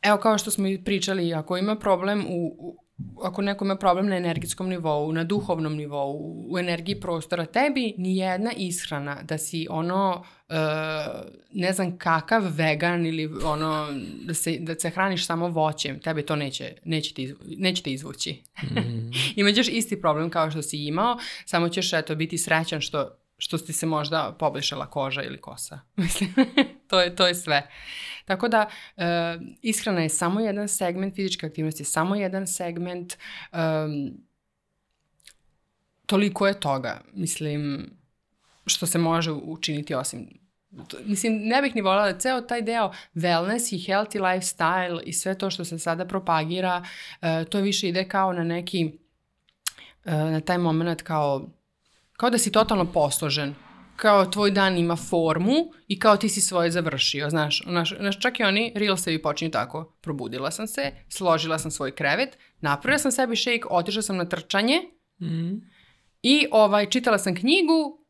Speaker 1: evo kao što smo i pričali, ako ima problem u, u ako neko ima problem na energetskom nivou, na duhovnom nivou, u energiji prostora, tebi ni jedna ishrana da si ono, uh, ne znam kakav vegan ili ono, da se, da se hraniš samo voćem, tebi to neće, neće, ti, izvu- neće te izvući.
Speaker 2: Mm.
Speaker 1: Imaćeš isti problem kao što si imao, samo ćeš eto biti srećan što što ti se možda poboljšala koža ili kosa. Mislim, to je, to je sve. Tako da, e, ishrana je samo jedan segment, fizička aktivnost je samo jedan segment, um, toliko je toga, mislim, što se može učiniti osim Mislim, ne bih ni voljela da ceo taj deo wellness i healthy lifestyle i sve to što se sada propagira, e, to više ide kao na neki, e, na taj moment kao, kao da si totalno posložen kao tvoj dan ima formu i kao ti si svoje završio, znaš, znaš, znaš čak i oni reelsevi počinju tako, probudila sam se, složila sam svoj krevet, napravila sam sebi shake, otišla sam na trčanje
Speaker 2: Mm.
Speaker 1: i ovaj, čitala sam knjigu,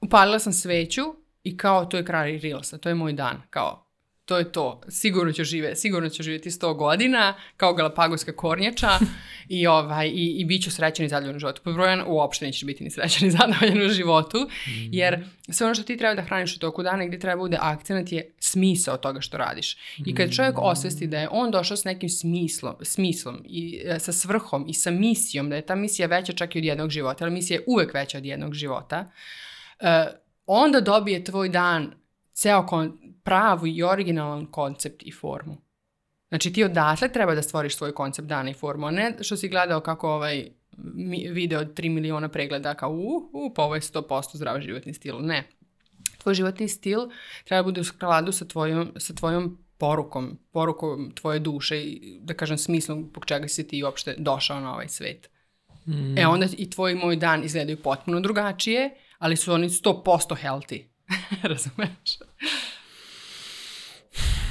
Speaker 1: upalila sam sveću i kao to je kraj reelsa, to je moj dan, kao to je to, sigurno ću žive, sigurno ću živjeti 100 godina, kao galapagoska kornjača i, ovaj, i, i bit ću srećan i zadovoljan u životu. Pod brojan uopšte nećeš biti ni srećan i zadovoljan u životu, jer sve ono što ti treba da hraniš u toku dana i gdje treba bude akcenat je smisao toga što radiš. I kad čovjek osvesti da je on došao s nekim smislom, smislom i e, sa svrhom i sa misijom, da je ta misija veća čak i od jednog života, ali misija je uvek veća od jednog života, e, onda dobije tvoj dan ceo kon, pravu i originalan koncept i formu. Znači ti odatle treba da stvoriš svoj koncept dana i formu, a ne što si gledao kako ovaj video od 3 miliona pregleda kao u, u, pa ovo je 100% zdrav životni stil. Ne. Tvoj životni stil treba da bude u skladu sa tvojom, sa tvojom porukom, porukom tvoje duše i da kažem smislom zbog čega si ti uopšte došao na ovaj svet.
Speaker 2: Mm.
Speaker 1: E onda i tvoj i moj dan izgledaju potpuno drugačije, ali su oni 100% healthy. Razumeš?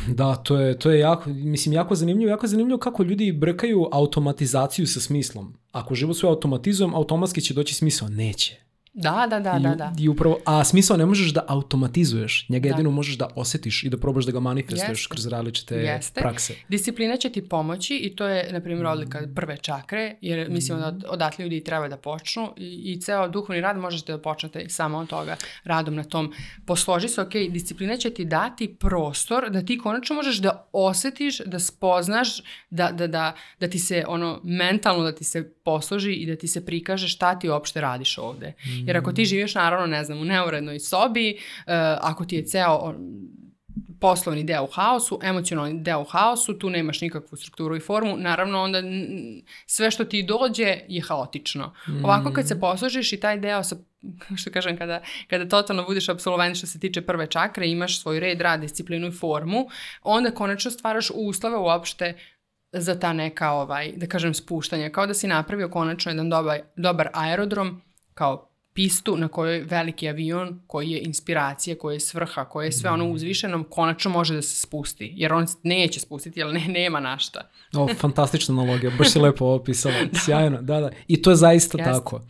Speaker 2: Da, to je, to je jako, mislim, jako zanimljivo, jako zanimljivo kako ljudi brkaju automatizaciju sa smislom. Ako život sve automatizujem, automatski će doći smisao. Neće.
Speaker 1: Da, da, da,
Speaker 2: I,
Speaker 1: da, da.
Speaker 2: I upravo, a smisao ne možeš da automatizuješ, njega
Speaker 1: Da.
Speaker 2: jedino možeš da osetiš i da probaš da ga manifestuješ
Speaker 1: Jeste.
Speaker 2: kroz različite
Speaker 1: Jeste.
Speaker 2: prakse.
Speaker 1: Disciplina će ti pomoći i to je, na primjer, odlika prve čakre, jer mislim da od- odatle ljudi treba da počnu i, i ceo duhovni rad možete da počnete samo od toga radom na tom. Posloži se, ok, disciplina će ti dati prostor da ti konačno možeš da osetiš, da spoznaš, da, da, da, da ti se ono mentalno da ti se posloži i da ti se prikaže šta ti uopšte radiš ovde. Jer ako ti živiš naravno, ne znam, u neurednoj sobi, uh, ako ti je ceo poslovni deo u haosu, emocionalni deo u haosu, tu nemaš nikakvu strukturu i formu, naravno onda sve što ti dođe je haotično. Mm. Ovako kad se posložiš i taj deo sa što kažem, kada, kada totalno budeš absolvent što se tiče prve čakre, imaš svoj red, rad, disciplinu i formu, onda konačno stvaraš uslove uopšte za ta neka, ovaj, da kažem, spuštanja. Kao da si napravio konačno jedan dobar, dobar aerodrom, kao pistu na kojoj veliki avion koji je inspiracija, koji je svrha, koji je sve ono mm. uzvišeno, konačno može da se spusti. Jer on neće spustiti, jer ne, nema našta.
Speaker 2: o, fantastična analogija, baš si lepo opisala. da. Sjajno, da, da. I to je zaista Jeste. tako.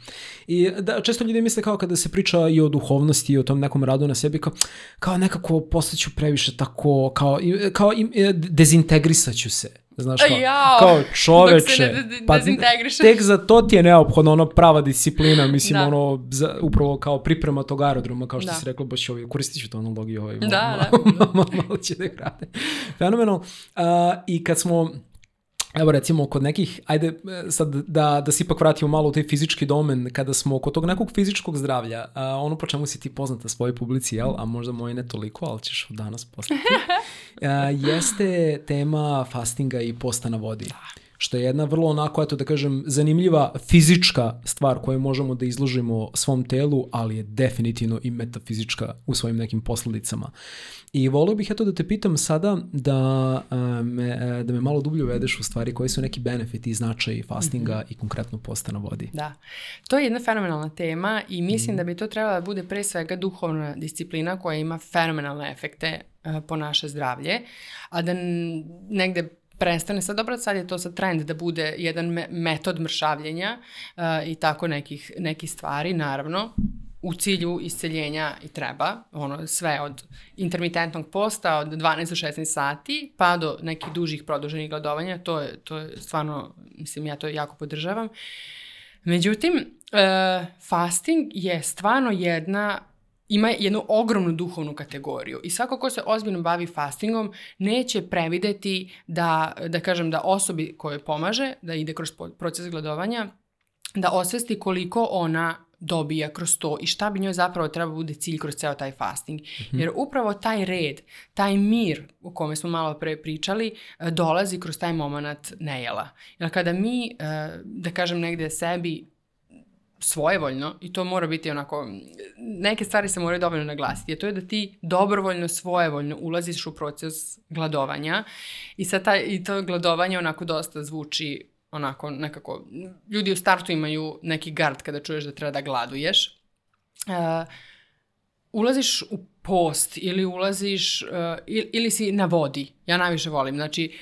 Speaker 2: I da, često ljudi misle kao kada se priča i o duhovnosti i o tom nekom radu na sebi, kao, kao nekako postaću previše tako, kao, kao e, dezintegrisaću se Znaš kao,
Speaker 1: Jao,
Speaker 2: kao čoveče, pa tek za to ti je neophodno ono prava disciplina, mislim
Speaker 1: da.
Speaker 2: ono za, upravo kao priprema tog aerodroma, kao što da. si rekla, baš ovi, koristit ću to analogiju ovaj,
Speaker 1: da, da.
Speaker 2: malo, malo će da grade. Fenomenal. Uh, I kad smo Evo recimo kod nekih, ajde e, sad da, da se ipak vratimo malo u taj fizički domen, kada smo kod tog nekog fizičkog zdravlja, a, ono po čemu si ti poznata svojoj publici, jel? a možda moje ne toliko, ali ćeš danas postati, jeste tema fastinga i posta na vodi. Da što je jedna vrlo onako, eto da kažem, zanimljiva fizička stvar koju možemo da izložimo svom telu, ali je definitivno i metafizička u svojim nekim posledicama. I volio bih eto da te pitam sada da me, da me malo dublje uvedeš u stvari koji su neki benefiti i značaji fastinga mm -hmm. i konkretno posta na vodi.
Speaker 1: Da, to je jedna fenomenalna tema i mislim mm. da bi to trebala da bude pre svega duhovna disciplina koja ima fenomenalne efekte uh, po naše zdravlje, a da negde prestane sad, dobro sad je to sad trend da bude jedan me metod mršavljenja uh, i tako nekih, nekih stvari, naravno, u cilju isceljenja i treba, ono sve od intermitentnog posta od 12 do 16 sati pa do nekih dužih produženih gladovanja, to je, to je stvarno, mislim ja to jako podržavam. Međutim, uh, fasting je stvarno jedna ima jednu ogromnu duhovnu kategoriju i svako ko se ozbiljno bavi fastingom neće prevideti da, da kažem, da osobi kojoj pomaže, da ide kroz proces gladovanja, da osvesti koliko ona dobija kroz to i šta bi njoj zapravo treba bude cilj kroz ceo taj fasting. -hmm. Jer upravo taj red, taj mir o kome smo malo pre pričali, e, dolazi kroz taj moment nejela. Jer kada mi, e, da kažem negde sebi, svojevoljno i to mora biti onako, neke stvari se moraju dovoljno naglasiti, a to je da ti dobrovoljno, svojevoljno ulaziš u proces gladovanja i, sad taj, i to gladovanje onako dosta zvuči onako nekako, ljudi u startu imaju neki gard kada čuješ da treba da gladuješ. Uh, ulaziš u post ili ulaziš uh, ili, si na vodi. Ja najviše volim. Znači,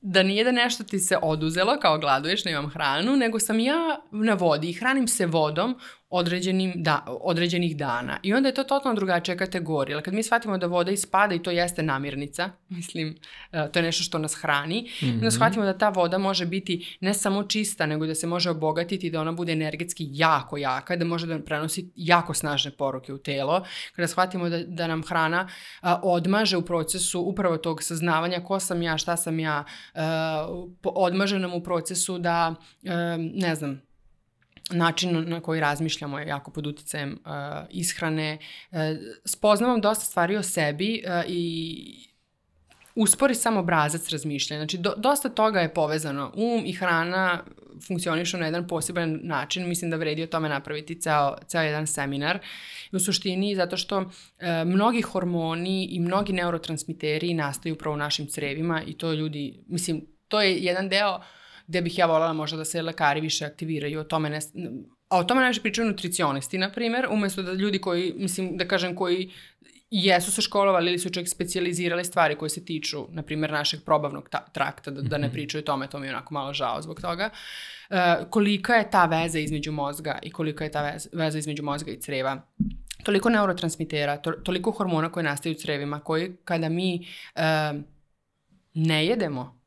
Speaker 1: da nije da nešto ti se oduzelo kao gladuješ, nemam hranu, nego sam ja na vodi i hranim se vodom određenim da, određenih dana. I onda je to totalno drugačija kategorija. Kad mi shvatimo da voda ispada i to jeste namirnica, mislim, uh, to je nešto što nas hrani, mm -hmm. onda shvatimo da ta voda može biti ne samo čista, nego da se može obogatiti, da ona bude energetski jako jaka, da može da prenosi jako snažne poruke u telo. Kada shvatimo da, da nam hrana uh, odmaže u procesu upravo tog saznavanja ko sam ja, šta sam ja, uh, odmaže nam u procesu da, uh, ne znam, način na koji razmišljamo je jako pod uticajem uh, ishrane. Uh, spoznavam dosta stvari o sebi uh, i uspori sam obrazac razmišljanja. Znači, do, dosta toga je povezano. Um i hrana funkcionišu na jedan poseban način. Mislim da vredi o tome napraviti ceo, ceo jedan seminar. U suštini, zato što e, mnogi hormoni i mnogi neurotransmiteri nastaju upravo u našim crevima i to ljudi, mislim, to je jedan deo gde bih ja voljela možda da se lekari više aktiviraju o tome ne, a o tome najviše pričaju nutricionisti, na primer, umesto da ljudi koji, mislim, da kažem, koji jesu se školovali ili su čak specializirali stvari koje se tiču, na primjer, našeg probavnog trakta, da, da ne mhm. pričaju o tome, to mi je onako malo žao zbog toga. Uh, kolika je ta veza između mozga i kolika je ta veza, veza između mozga i creva toliko neurotransmitera, to, toliko hormona koje nastaju u crevima, koji kada mi uh, ne jedemo,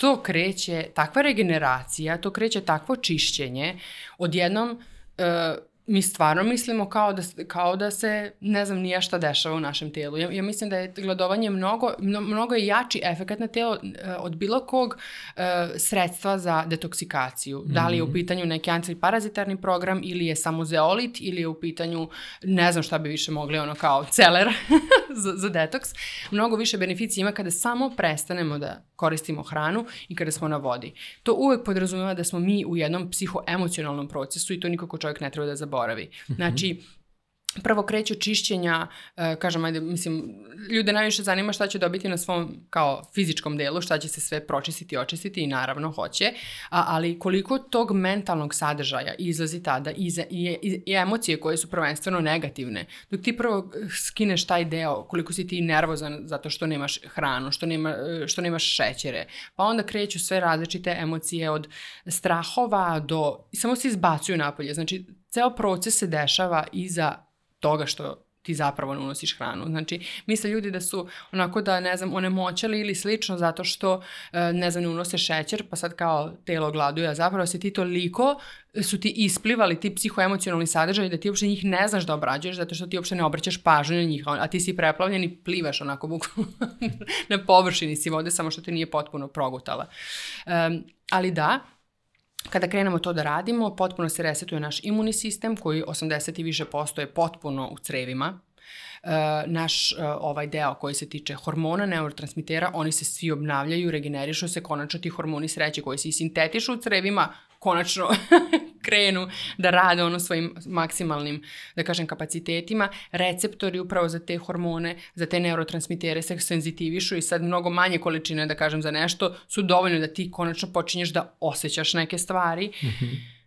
Speaker 1: to kreće, takva regeneracija, to kreće takvo čišćenje, odjednom uh, mi stvarno mislimo kao da, kao da se ne znam nija šta dešava u našem telu. Ja, ja mislim da je gladovanje mnogo, mnogo je jači efekat na telo uh, od bilo kog uh, sredstva za detoksikaciju. Mm -hmm. Da li je u mhm. pitanju neki antiparazitarni program ili je samo zeolit ili je u pitanju ne znam šta bi više mogli ono kao celer za, za detoks, mnogo više beneficija ima kada samo prestanemo da koristimo hranu i kada smo na vodi. To uvek podrazumeva da smo mi u jednom psihoemocionalnom procesu i to nikako čovjek ne treba da zaboravi. Znači, prvo kreću čišćenja, uh, kažem, ajde, mislim, ljude najviše zanima šta će dobiti na svom kao fizičkom delu, šta će se sve pročistiti, očistiti i naravno hoće, a, ali koliko tog mentalnog sadržaja izlazi tada i, za, i, i, emocije koje su prvenstveno negativne. Dok ti prvo skineš taj deo, koliko si ti nervozan zato što nemaš hranu, što, nema, što nemaš šećere, pa onda kreću sve različite emocije od strahova do, samo se izbacuju napolje. Znači, ceo proces se dešava iza toga što ti zapravo ne unosiš hranu. Znači, misle ljudi da su onako da, ne znam, onemoćali ili slično zato što, e, ne znam, ne unose šećer, pa sad kao telo gladuje, a zapravo se ti toliko su ti isplivali ti psihoemocionalni sadržaj da ti uopšte njih ne znaš da obrađuješ zato što ti uopšte ne obraćaš pažnju na njih, a ti si preplavljen i plivaš onako bukvalno na površini si vode, samo što te nije potpuno progutala. Um, ali da, Kada krenemo to da radimo, potpuno se resetuje naš imunni sistem koji 80 i više posto je potpuno u crevima. E, naš e, ovaj deo koji se tiče hormona, neurotransmitera, oni se svi obnavljaju, regenerišu se, konačno ti hormoni sreće koji se i sintetišu u crevima, konačno krenu da rade ono svojim maksimalnim, da kažem, kapacitetima. Receptori upravo za te hormone, za te neurotransmitere se senzitivišu i sad mnogo manje količine, da kažem, za nešto su dovoljne da ti konačno počinješ da osjećaš neke stvari. Mm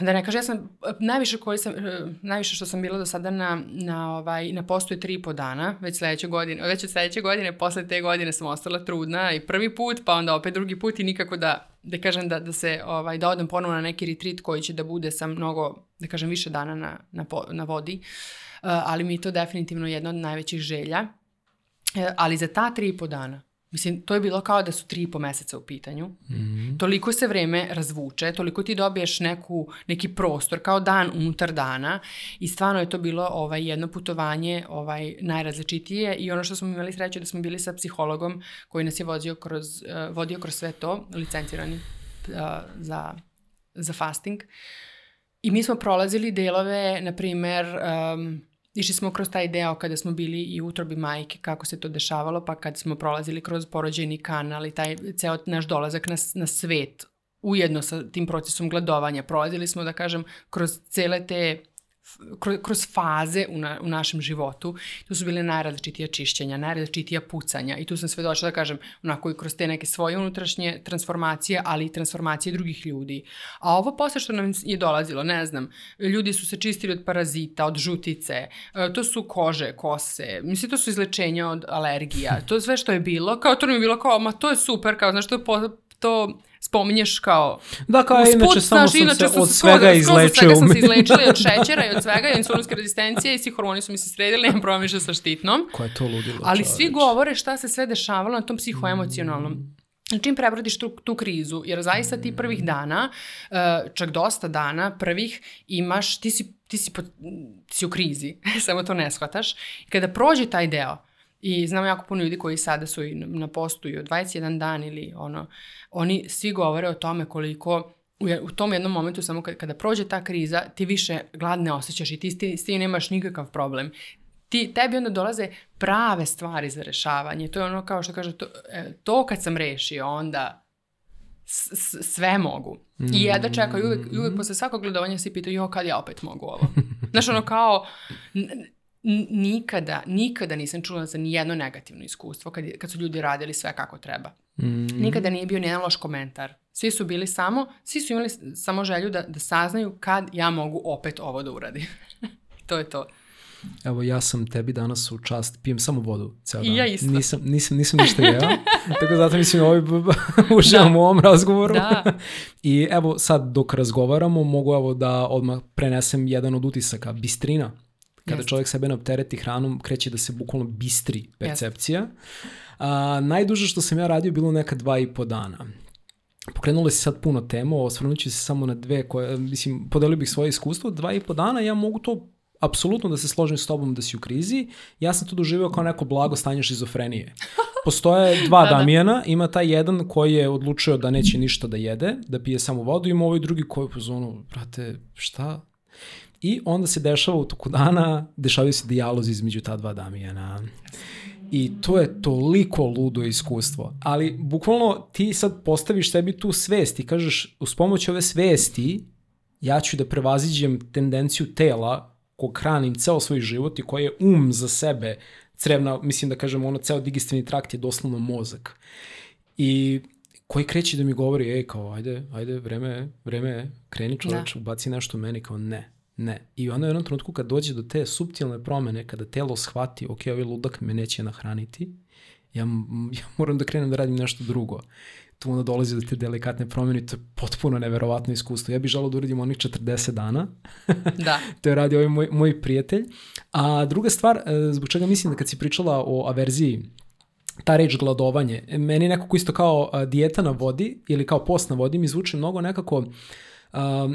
Speaker 1: Da ne kaže, ja sam, najviše, koji sam, najviše što sam bila do sada na, na, ovaj, na postu je tri i po dana, već sledeće godine, već od sledeće godine, posle te godine sam ostala trudna i prvi put, pa onda opet drugi put i nikako da, da kažem da, da se, ovaj, da odem ponovo na neki retreat koji će da bude sa mnogo, da kažem, više dana na, na, na vodi, uh, ali mi je to definitivno jedna od najvećih želja, ali za ta tri i po dana, Mislim, to je bilo kao da su tri i po meseca u pitanju. Mm -hmm. Toliko se vreme razvuče, toliko ti dobiješ neku, neki prostor, kao dan unutar dana i stvarno je to bilo ovaj, jedno putovanje ovaj, najrazličitije i ono što smo imali sreće da smo bili sa psihologom koji nas je vodio kroz, uh, vodio kroz sve to, licencirani uh, za, za fasting. I mi smo prolazili delove, na primer, um, Išli smo kroz taj deo kada smo bili i utrobi majke, kako se to dešavalo, pa kad smo prolazili kroz porođajni kanal i taj ceo naš dolazak na, na svet, ujedno sa tim procesom gladovanja. Prolazili smo, da kažem, kroz cele te kroz faze u, na, u našem životu. Tu su bile najrazličitija čišćenja, najrazličitija pucanja i tu sam sve došla da kažem onako i kroz te neke svoje unutrašnje transformacije, ali i transformacije drugih ljudi. A ovo posle što nam je dolazilo, ne znam, ljudi su se čistili od parazita, od žutice, e, to su kože, kose, mislim to su izlečenja od alergija, to sve što je bilo, kao to mi je bilo kao, ma to je super, kao znaš, to je po, to spominješ kao...
Speaker 2: Da, kao usput, inače samo znaš, sam inače se od svega izlečio.
Speaker 1: Od svega sam se izlečila i od šećera i od svega i insulinske rezistencije i svi hormoni su mi se sredili, nemam problem više sa štitnom.
Speaker 2: Ko je to ludilo?
Speaker 1: Ali svi govore šta se sve dešavalo na tom psihoemocionalnom. Mm. Čim prebrodiš tu, tu krizu, jer zaista ti prvih dana, eh, čak dosta dana prvih, imaš, ti si, ti si, po, ti si u krizi, samo to ne shvataš. I kada prođe taj deo, I znam jako puno ljudi koji sada su i na postu i od 21 dan ili ono, oni svi govore o tome koliko u, tom jednom momentu samo kada, kada prođe ta kriza ti više gladne osjećaš i ti, ti, ti nemaš nikakav problem. Ti, tebi onda dolaze prave stvari za rešavanje. To je ono kao što kaže, to, e, to kad sam rešio, onda s, sve mogu. I jedva čekaju, uvijek, uvijek posle svakog gledovanja se pitaju, jo, kad ja opet mogu ovo? Znaš, ono kao, nikada, nikada nisam čula za nijedno negativno iskustvo kad, kad su ljudi radili sve kako treba. Mm. Nikada nije bio nijedan loš komentar. Svi su bili samo, svi su imali samo želju da, da saznaju kad ja mogu opet ovo da uradim. to je to.
Speaker 2: Evo, ja sam tebi danas u čast, pijem samo vodu ceo dan.
Speaker 1: I ja isto.
Speaker 2: Nisam, nisam, nisam ništa jeo, tako zato mislim ovaj uživam da. u ovom razgovoru.
Speaker 1: Da.
Speaker 2: I evo, sad dok razgovaramo, mogu evo da odmah prenesem jedan od utisaka, bistrina Kada Jeste. čovjek sebe ne optereti hranom, kreće da se bukvalno bistri percepcija. A, najduže što sam ja radio bilo neka dva i po dana. Pokrenulo se sad puno tema, osvrnut ću se samo na dve koje, mislim, podelio bih svoje iskustvo, dva i po dana ja mogu to apsolutno da se složim s tobom da si u krizi, ja sam to doživio kao neko blago stanje šizofrenije. Postoje dva da, da. Damijana, ima taj jedan koji je odlučio da neće ništa da jede, da pije samo vodu, ima ovaj drugi koji je u zonu, brate, šta? I onda se dešava u toku dana, dešavaju se dijalozi između ta dva Damijana. I to je toliko ludo iskustvo. Ali bukvalno ti sad postaviš sebi tu svest i kažeš uz pomoć ove svesti ja ću da prevaziđem tendenciju tela kog hranim ceo svoj život i koji je um za sebe, crevna, mislim da kažem, ono, ceo digestivni trakt je doslovno mozak. I koji kreće da mi govori, ej, kao, ajde, ajde, vreme, vreme, kreni čoveč, da. ubaci nešto u meni, kao, ne, ne. I onda u jednom trenutku kad dođe do te subtilne promene, kada telo shvati, ok, ovaj ludak me neće nahraniti, ja, ja moram da krenem da radim nešto drugo tu onda dolazi do te delikatne promjene to je potpuno neverovatno iskustvo. Ja bih želao da uradim onih 40 dana.
Speaker 1: da.
Speaker 2: to je radi ovaj moj, moj prijatelj. A druga stvar, e, zbog čega mislim da kad si pričala o averziji, ta reč gladovanje, meni nekako isto kao dijeta na vodi ili kao post na vodi mi zvuči mnogo nekako Uh,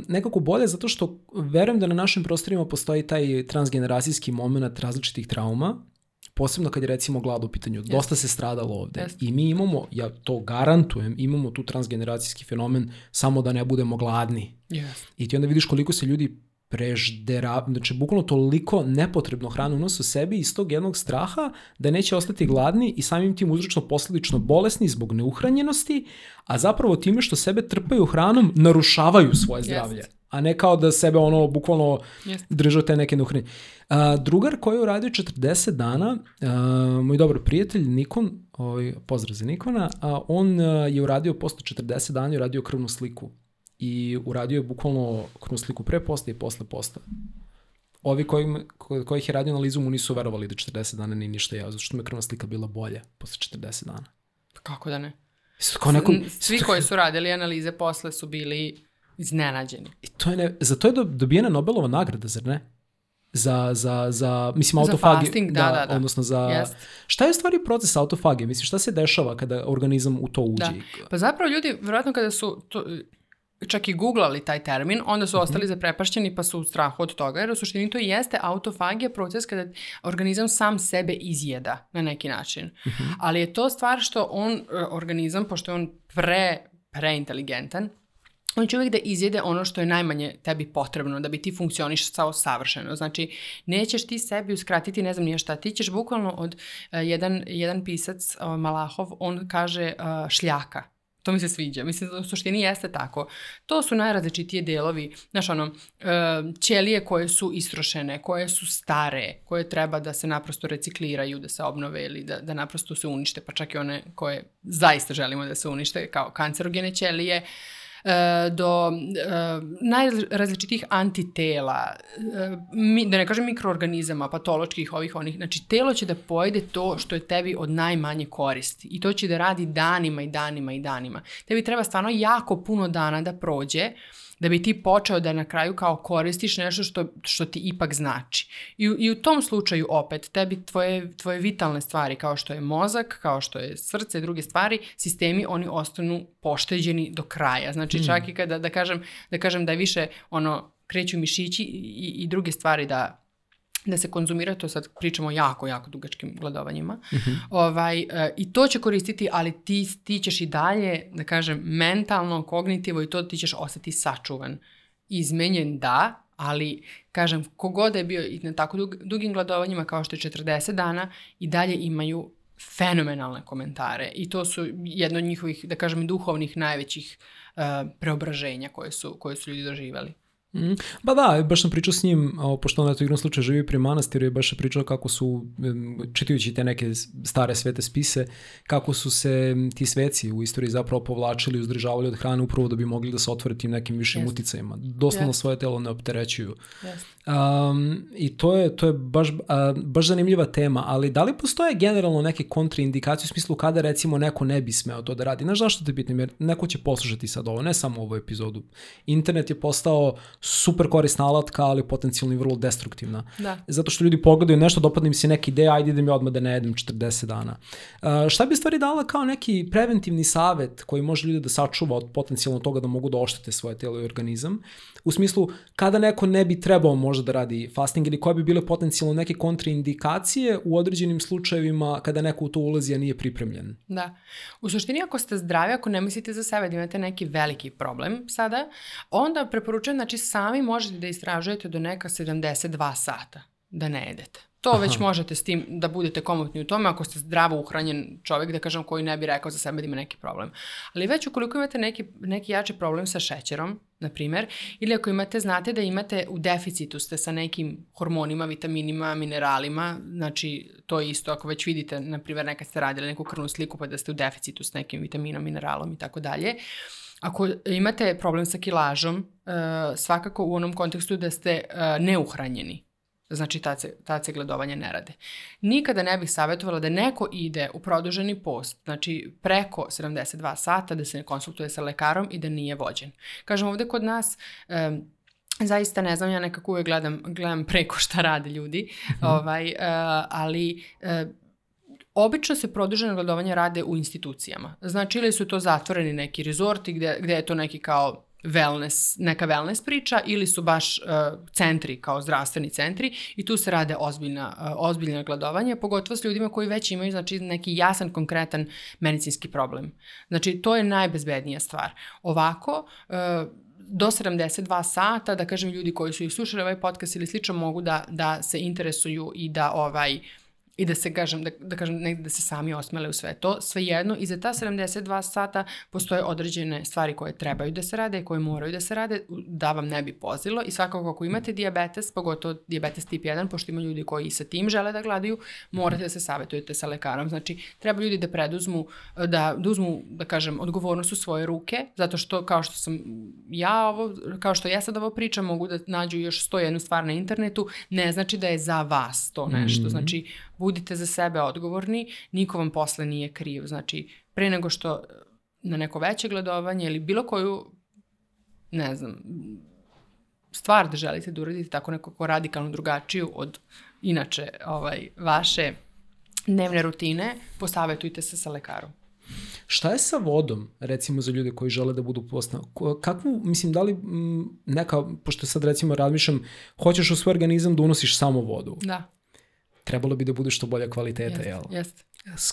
Speaker 2: nekako bolje zato što verujem da na našim prostorima postoji taj transgeneracijski moment različitih trauma posebno kad je recimo glad u pitanju. Yes. Dosta se stradalo ovde yes. i mi imamo, ja to garantujem, imamo tu transgeneracijski fenomen samo da ne budemo gladni.
Speaker 1: Yes.
Speaker 2: I ti onda vidiš koliko se ljudi preždera, znači bukvalno toliko nepotrebno hranu unose u sebi iz tog jednog straha da neće ostati gladni i samim tim uzročno posledično bolesni zbog neuhranjenosti, a zapravo time što sebe trpaju hranom narušavaju svoje zdravlje. Yes a ne kao da sebe ono bukvalno yes. držao te neke nuhrine. A, drugar koji je uradio 40 dana, a, moj dobar prijatelj Nikon, ovaj, pozdrav za Nikona, a, on a, je uradio posle 40 dana i uradio krvnu sliku. I uradio je bukvalno krvnu sliku pre posta i posle posta. Ovi koji, kojih je radio analizu mu nisu verovali da 40 dana ni ništa jeo, zato što me krvna slika bila bolja posle 40 dana.
Speaker 1: Kako da ne?
Speaker 2: Kao nekom...
Speaker 1: Svi koji su radili analize posle su bili Iznenađeni.
Speaker 2: I to je ne, za to je dobijena Nobelova nagrada, zar ne? Za, za, za mislim, autofagiju.
Speaker 1: Za fasting, da, da, da.
Speaker 2: Odnosno za... Yes. Šta je stvari proces autofagije? Mislim, šta se dešava kada organizam u to uđe? Da.
Speaker 1: Pa zapravo ljudi, vjerojatno kada su to, čak i googlali taj termin, onda su mhm. ostali zaprepašćeni pa su u strahu od toga, jer u suštini to jeste autofagija, proces kada organizam sam sebe izjeda na neki način. -hmm. Ali je to stvar što on, e, organizam, pošto je on pre, preinteligentan, on će uvijek da izjede ono što je najmanje tebi potrebno da bi ti funkcionisao savršeno. Znači, nećeš ti sebi uskratiti ne znam nije šta. Ti ćeš bukvalno od uh, jedan, jedan pisac, uh, Malahov, on kaže uh, šljaka. To mi se sviđa. Mislim u suštini jeste tako. To su najrazličitije delovi, znaš ono, ćelije koje su istrošene, koje su stare, koje treba da se naprosto recikliraju, da se obnove ili da, da naprosto se unište, pa čak i one koje zaista želimo da se unište kao kancerogene ćelije. Uh, E, do e, najrazličitih antitela, e, da ne kažem mikroorganizama, patoločkih ovih onih, znači telo će da pojede to što je tebi od najmanje koristi i to će da radi danima i danima i danima. Tebi treba stvarno jako puno dana da prođe uh, da bi ti počeo da na kraju kao koristiš nešto što, što ti ipak znači. I, I u tom slučaju opet, tebi tvoje, tvoje vitalne stvari kao što je mozak, kao što je srce i druge stvari, sistemi oni ostanu pošteđeni do kraja. Znači čak i kada da kažem, da kažem da više ono kreću mišići i, i druge stvari da da se konzumira, to sad pričamo o jako, jako dugačkim gladovanjima, uh mhm. -huh. ovaj, e, i to će koristiti, ali ti, ti ćeš i dalje, da kažem, mentalno, kognitivo i to ti ćeš ostati sačuvan. Izmenjen da, ali, kažem, kogod je bio i na tako dug, dugim gladovanjima kao što je 40 dana, i dalje imaju fenomenalne komentare i to su jedno od njihovih, da kažem, duhovnih najvećih uh, preobraženja koje su, koje su ljudi doživali.
Speaker 2: Mm. Ba da, baš sam pričao s njim, o, pošto on eto igrom slučaju živi pri manastiru i baš je pričao kako su, čitajući te neke stare svete spise, kako su se ti sveci u istoriji zapravo povlačili, uzdržavali od hrane upravo da bi mogli da se otvore tim nekim višim yes. uticajima. Doslovno yes. svoje telo ne opterećuju. Yes. Um, I to je, to je baš, uh, baš zanimljiva tema, ali da li postoje generalno neke kontraindikacije u smislu kada recimo neko ne bi smeo to da radi? Znaš zašto te pitam? Jer neko će poslušati sad ovo, ne samo ovu epizodu. Internet je postao super korisna alatka, ali potencijalno i vrlo destruktivna.
Speaker 1: Da.
Speaker 2: Zato što ljudi pogledaju nešto, dopadne im se neka ideja, ajde idem ja odmah da ne jedem 40 dana. Uh, šta bi stvari dala kao neki preventivni savet koji može ljudi da sačuva od potencijalno toga da mogu da oštete svoje telo i organizam? U smislu kada neko ne bi trebao možda da radi fasting ili koje bi bile potencijalno neke kontraindikacije u određenim slučajevima kada neko u to ulazi, a nije pripremljen.
Speaker 1: Da. U suštini ako ste zdravi, ako ne mislite za sebe da imate neki veliki problem sada, onda preporučujem, znači sami možete da istražujete do neka 72 sata da ne jedete. To Aha. već možete s tim da budete komotni u tome ako ste zdravo uhranjen čovjek, da kažem, koji ne bi rekao za sebe da ima neki problem. Ali već ukoliko imate neki, neki jači problem sa šećerom, na primer, ili ako imate, znate da imate u deficitu ste sa nekim hormonima, vitaminima, mineralima, znači to je isto ako već vidite, na primer, nekad ste radili neku krvnu sliku pa da ste u deficitu s nekim vitaminom, mineralom i tako dalje, Ako imate problem sa kilažom, uh, svakako u onom kontekstu da ste uh, neuhranjeni, znači tad se, tad se gledovanje ne rade. Nikada ne bih savjetovala da neko ide u produženi post, znači preko 72 sata, da se ne konsultuje sa lekarom i da nije vođen. Kažem ovde kod nas, um, zaista ne znam, ja nekako uvek gledam, gledam preko šta rade ljudi, mm -hmm. ovaj, uh, ali uh, Obično se produženo gledovanje rade u institucijama. Znači ili su to zatvoreni neki rezorti gde, gde je to neki kao wellness, neka wellness priča ili su baš uh, centri kao zdravstveni centri i tu se rade ozbiljna, uh, ozbiljna gladovanja, pogotovo s ljudima koji već imaju znači, neki jasan, konkretan medicinski problem. Znači, to je najbezbednija stvar. Ovako, uh, do 72 sata, da kažem ljudi koji su ih slušali ovaj podcast ili slično mogu da, da se interesuju i da ovaj uh, i da se kažem, da, da kažem negde da se sami osmele u sve to. Svejedno, i za ta 72 sata postoje određene stvari koje trebaju da se rade i koje moraju da se rade, da vam ne bi pozilo i svakako ako imate diabetes, pogotovo diabetes tip 1, pošto ima ljudi koji sa tim žele da gledaju, morate da se savjetujete sa lekarom. Znači, treba ljudi da preduzmu, da, da uzmu, da kažem, odgovornost u svoje ruke, zato što kao što sam ja ovo, kao što ja sad ovo pričam, mogu da nađu još 101 stvar na internetu, ne znači da je za vas to nešto. -hmm. Znači, budite za sebe odgovorni, niko vam posle nije kriv. Znači, pre nego što na neko veće gledovanje ili bilo koju, ne znam, stvar da želite da uradite tako nekako radikalno drugačiju od inače ovaj, vaše dnevne rutine, posavetujte se sa lekarom.
Speaker 2: Šta je sa vodom, recimo za ljude koji žele da budu postna? Kakvu, mislim, da li neka, pošto sad recimo razmišljam, hoćeš u svoj organizam da unosiš samo vodu.
Speaker 1: Da
Speaker 2: trebalo bi da bude što bolja kvaliteta, jel?
Speaker 1: Jeste.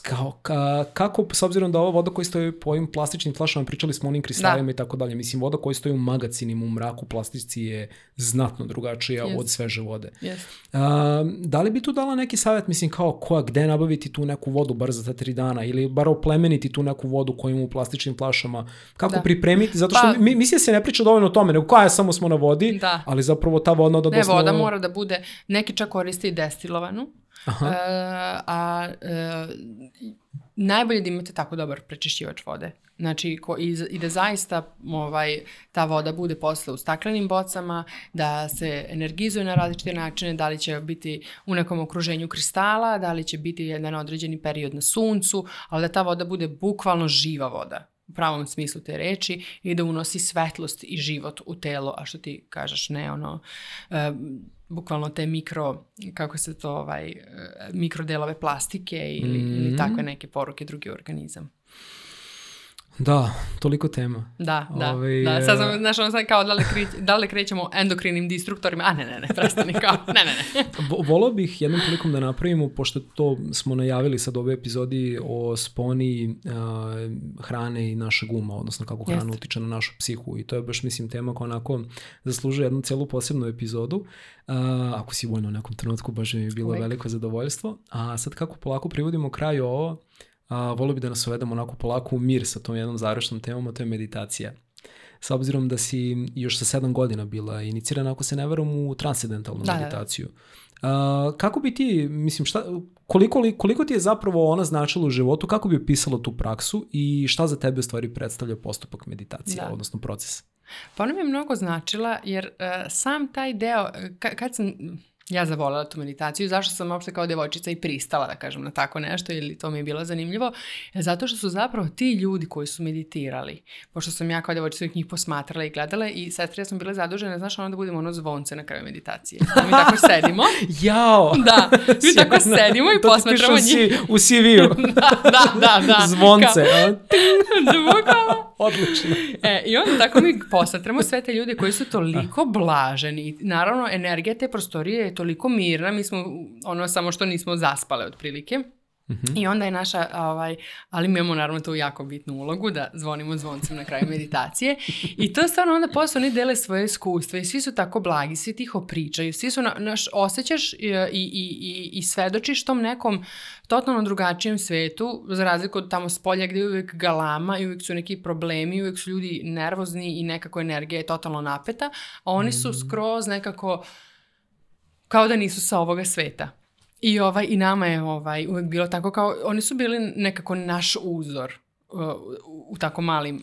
Speaker 2: Kao, ka, kako, s obzirom da ova voda koja stoji po ovim plastičnim flašama, pričali smo o onim kristalima da. i tako dalje, mislim, voda koja stoji u magacinima, u mraku, plastici je znatno drugačija yes. od sveže vode.
Speaker 1: Yes.
Speaker 2: A, da li bi tu dala neki savjet, mislim, kao koja, gde nabaviti tu neku vodu bar za ta tri dana ili bar oplemeniti tu neku vodu koju ima u plastičnim flašama, kako da. pripremiti, zato što pa, mi, mislim da se ne priča dovoljno o tome, nego koja je samo smo na vodi, da. ali zapravo ta vodna
Speaker 1: da Ne, voda mora da bude, neki čak koriste i destilovanu, Aha. Uh, a uh, najbolje da imate tako dobar prečišćivač vode. Znači, ko, i, i da zaista ovaj, ta voda bude posle u staklenim bocama, da se energizuje na različite načine, da li će biti u nekom okruženju kristala, da li će biti jedan određeni period na suncu, ali da ta voda bude bukvalno živa voda u pravom smislu te reči i da unosi svetlost i život u telo, a što ti kažeš ne ono, uh, bukvalno te mikro, kako se to, ovaj, e, mikrodelove plastike ili, mm -hmm. ili takve neke poruke drugi organizam.
Speaker 2: Da, toliko tema.
Speaker 1: Da, da, Ove, da. Sad sam, znaš, ono sad kao da li, kreć, da li krećemo endokrinim disruptorima, a ne, ne, ne, prestani kao, ne, ne, ne.
Speaker 2: Volao bih jednom prilikom da napravimo, pošto to smo najavili sad u ovoj epizodi o sponi uh, hrane i našeg uma, odnosno kako hrana Jest. utiče na našu psihu i to je baš, mislim, tema koja onako zaslužuje jednu celu posebnu epizodu. Uh, ako si vojno u nekom trenutku, baš mi je bilo Uvijek. veliko zadovoljstvo. A sad kako polako privodimo kraju ovo, a, volio bi da nas uvedemo onako polako u mir sa tom jednom završnom temom, a to je meditacija. S obzirom da si još sa sedam godina bila inicirana, ako se ne veram, u transcendentalnu da, meditaciju. Da, da. Uh, kako bi ti, mislim, šta, koliko, koliko ti je zapravo ona značila u životu, kako bi opisala tu praksu i šta za tebe u stvari predstavlja postupak meditacije, da. odnosno proces?
Speaker 1: Pa ona mi je mnogo značila jer uh, sam taj deo, kad sam ja zavolela tu meditaciju. Zašto sam uopšte kao devojčica i pristala da kažem na tako nešto ili to mi je bilo zanimljivo? E, zato što su zapravo ti ljudi koji su meditirali, pošto sam ja kao devojčica njih posmatrala i gledala i sestre ja sam bila zadužena, znaš, ono da budemo ono zvonce na kraju meditacije. Da mi tako sedimo.
Speaker 2: Jao!
Speaker 1: Da, mi tako sedimo i posmatramo njih.
Speaker 2: u CV-u.
Speaker 1: da, da, da, da.
Speaker 2: Zvonce.
Speaker 1: Zvukala.
Speaker 2: Odlično.
Speaker 1: E, I onda tako mi posmatramo sve te ljude koji su toliko blaženi. Naravno, energija te prostorije je toliko mirna, mi smo ono samo što nismo zaspale otprilike. Mm-hmm. I onda je naša, ovaj, ali mi imamo naravno tu jako bitnu ulogu da zvonimo zvoncem na kraju meditacije i to stvarno onda posle oni dele svoje iskustva i svi su tako blagi, svi tiho pričaju, svi su, na, naš, osjećaš i, i, i, i svedočiš tom nekom totalno drugačijem svetu, za razliku od tamo s polja gde je uvijek galama i uvijek su neki problemi, uvijek su ljudi nervozni i nekako energija je totalno napeta, a oni su mm-hmm. skroz nekako kao da nisu sa ovoga sveta. I, ovaj, I nama je ovaj, uvek bilo tako kao, oni su bili nekako naš uzor u tako malim,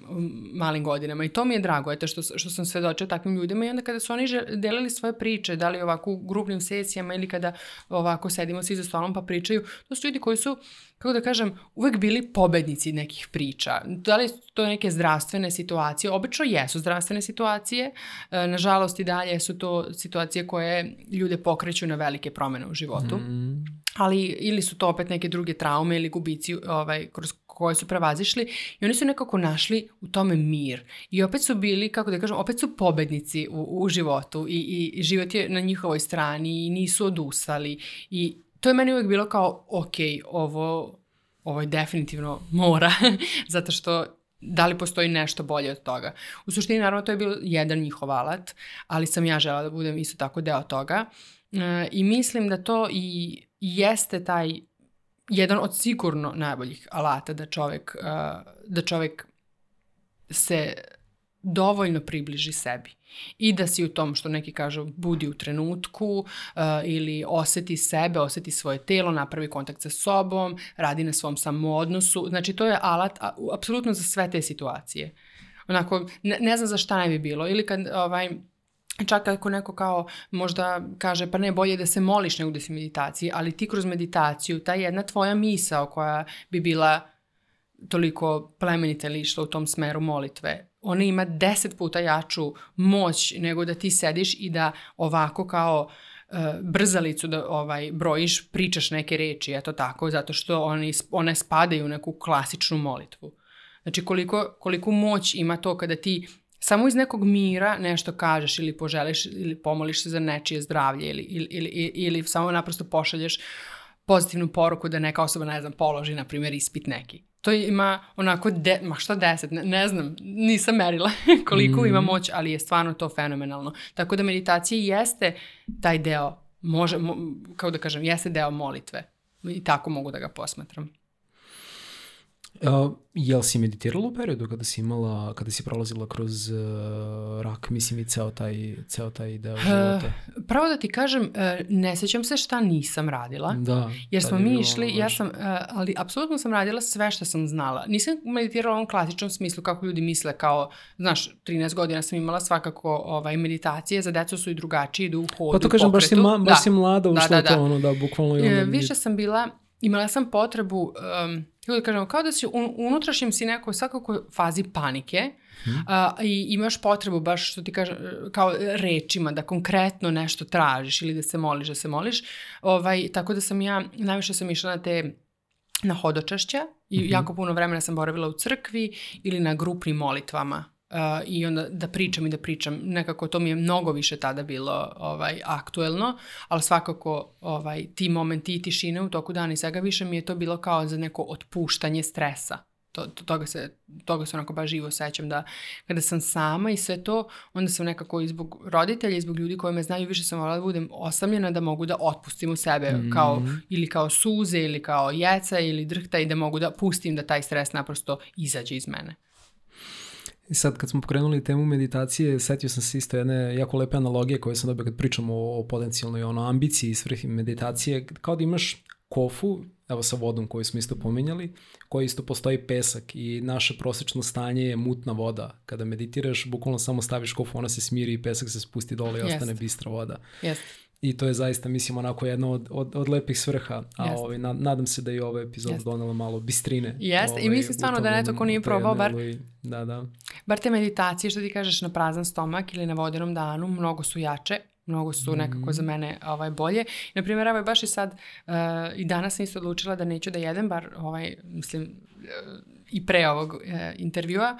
Speaker 1: malim godinama i to mi je drago, eto što, što sam svedočila takvim ljudima i onda kada su oni delili svoje priče, da li ovako u grupnim sesijama ili kada ovako sedimo svi za stolom pa pričaju, to su ljudi koji su, kako da kažem, uvek bili pobednici nekih priča. Da li to neke zdravstvene situacije? Obično jesu zdravstvene situacije, e, nažalost i dalje su to situacije koje ljude pokreću na velike promene u životu. Mm. Ali ili su to opet neke druge traume ili gubici ovaj, kroz koje su prevazišli i oni su nekako našli u tome mir. I opet su bili, kako da kažem, opet su pobednici u, u životu i, i, i život je na njihovoj strani i nisu odustali i to je meni uvek bilo kao, ok, ovo, ovo je definitivno mora, zato što da li postoji nešto bolje od toga. U suštini, naravno, to je bio jedan njihov alat, ali sam ja žela da budem isto tako deo toga. E, I mislim da to i jeste taj jedan od sigurno najboljih alata da čovek, uh, da čovek se dovoljno približi sebi i da si u tom što neki kažu budi u trenutku uh, ili oseti sebe, oseti svoje telo, napravi kontakt sa sobom, radi na svom samoodnosu. Znači to je alat a, apsolutno za sve te situacije. Onako, ne, ne znam za šta ne bi bilo. Ili kad ovaj, Čak ako neko kao možda kaže pa ne bolje da se moliš nego da si meditaciji, ali ti kroz meditaciju, ta jedna tvoja misao koja bi bila toliko plemenita ili išla u tom smeru molitve, ona ima deset puta jaču moć nego da ti sediš i da ovako kao uh, brzalicu da ovaj brojiš, pričaš neke reči, eto tako, zato što one, one spadaju u neku klasičnu molitvu. Znači koliko, koliko moć ima to kada ti samo iz nekog mira nešto kažeš ili poželiš ili pomoliš se za nečije zdravlje ili, ili, ili, ili samo naprosto pošalješ pozitivnu poruku da neka osoba, ne znam, položi, na primjer, ispit neki. To ima onako, de, ma šta deset, ne, ne znam, nisam merila koliko mm. ima moć, ali je stvarno to fenomenalno. Tako da meditacija jeste taj deo, može, mo, kao da kažem, jeste deo molitve. I tako mogu da ga posmatram.
Speaker 2: Uh, jel si meditirala u periodu kada si imala, kada si prolazila kroz uh, rak, mislim i ceo taj, ceo taj deo života?
Speaker 1: Uh, pravo da ti kažem, uh, ne sećam se šta nisam radila.
Speaker 2: Da.
Speaker 1: Jer smo mi išli, ja sam, uh, ali apsolutno sam radila sve što sam znala. Nisam meditirala u ovom klasičnom smislu kako ljudi misle kao, znaš, 13 godina sam imala svakako ovaj, meditacije, za decu su i drugačije, idu u hodu,
Speaker 2: Pa to kažem, baš si, ma, baš da. si mlada ušla da, da, da. to, ono, da, bukvalno. I
Speaker 1: onda... Više sam bila, imala sam potrebu... Um, kako da kažemo, kao da si un, unutrašnjem si nekoj svakako fazi panike hmm. a, i imaš potrebu baš što ti kažem, kao rečima da konkretno nešto tražiš ili da se moliš, da se moliš. Ovaj, tako da sam ja, najviše sam išla na te na hodočašća i mm -hmm. jako puno vremena sam boravila u crkvi ili na grupnim molitvama Uh, i onda da pričam i da pričam. Nekako to mi je mnogo više tada bilo ovaj, aktuelno, ali svakako ovaj, ti momenti i tišine u toku dana i svega više mi je to bilo kao za neko otpuštanje stresa. To, to, toga, se, toga se onako baš živo sećam da kada sam sama i sve to, onda sam nekako i zbog roditelja i zbog ljudi koji me znaju više sam volila da budem osamljena da mogu da otpustim u sebe mm. kao, ili kao suze ili kao jeca ili drhta i da mogu da pustim da taj stres naprosto izađe iz mene.
Speaker 2: I sad kad smo pokrenuli temu meditacije, setio sam se isto jedne jako lepe analogije koje sam dobio kad pričamo o, o potencijalnoj ono, ambiciji i svrhi meditacije, kao da imaš kofu, evo sa vodom koju smo isto pominjali, koji isto postoji pesak i naše prosečno stanje je mutna voda. Kada meditiraš, bukvalno samo staviš kofu, ona se smiri i pesak se spusti dole i ostane Jest. bistra voda.
Speaker 1: Jest.
Speaker 2: I to je zaista, mislim, onako jedna od, od, od lepih svrha. A
Speaker 1: Jeste.
Speaker 2: ovaj, na, nadam se da je ova epizoda
Speaker 1: Jeste.
Speaker 2: donela malo bistrine.
Speaker 1: Jeste, i
Speaker 2: ovaj,
Speaker 1: mislim
Speaker 2: u
Speaker 1: stvarno da
Speaker 2: jednom
Speaker 1: ko nije probao, bar-
Speaker 2: i- Da, da.
Speaker 1: Bar te meditacije što ti kažeš na prazan stomak ili na vodenom danu, mnogo su jače, mnogo su
Speaker 2: Mhm.
Speaker 1: nekako za mene ovaj, bolje. Naprimjer, evo baš i sad, uh, i danas sam isto odlučila da neću da jedem, bar ovaj, mislim, uh, i pre ovog uh, intervjua,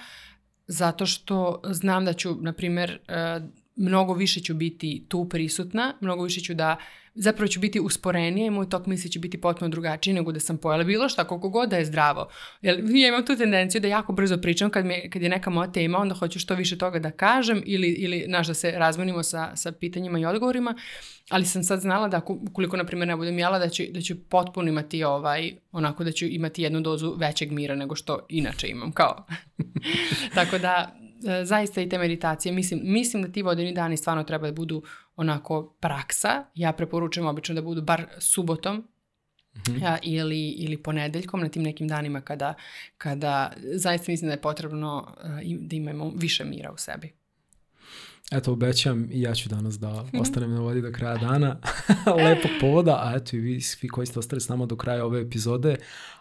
Speaker 1: zato što znam da ću, na primjer, uh, mnogo više ću biti tu prisutna, mnogo više ću da zapravo ću biti usporenija i moj tok misli će biti potpuno drugačiji nego da sam pojela bilo šta, koliko god da je zdravo. Jer ja imam tu tendenciju da jako brzo pričam kad, me, kad je neka moja tema, onda hoću što više toga da kažem ili, ili naš, da se razmenimo sa, sa pitanjima i odgovorima, ali sam sad znala da ukoliko, na primjer, ne budem jela, da ću, da ću potpuno imati ovaj, onako da ću imati jednu dozu većeg mira nego što inače imam, kao. Tako da, zaista i te meditacije, mislim, mislim da ti vodeni dani stvarno treba da budu onako praksa. Ja preporučujem obično da budu bar subotom, ja, ili, ili ponedeljkom na tim nekim danima kada, kada zaista mislim da je potrebno e, da imamo više mira u sebi.
Speaker 2: Eto, obećam i ja ću danas da ostanem na vodi do kraja dana. Lepog povoda, a eto i vi svi koji ste ostali s nama do kraja ove epizode,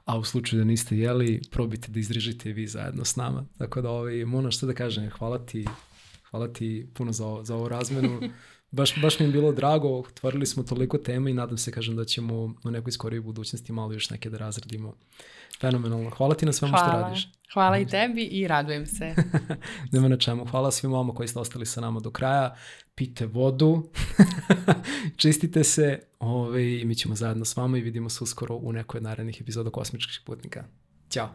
Speaker 2: a u slučaju da niste jeli, probajte da izdržite i vi zajedno s nama. Tako da, ovaj, Mona, što da kažem, hvala ti, hvala ti puno za, za ovu razmenu. Baš, baš mi je bilo drago, otvorili smo toliko tema i nadam se, kažem, da ćemo u nekoj skorijoj budućnosti malo još neke da razradimo. Fenomenalno. Hvala ti na svemu što
Speaker 1: Hvala.
Speaker 2: radiš.
Speaker 1: Hvala i tebi i radujem se.
Speaker 2: Nema na čemu. Hvala svim vama koji ste ostali sa nama do kraja. Pite vodu, čistite se ovaj, i mi ćemo zajedno s vama i vidimo se uskoro u nekoj od narednih epizoda Kosmičkih putnika. Ćao!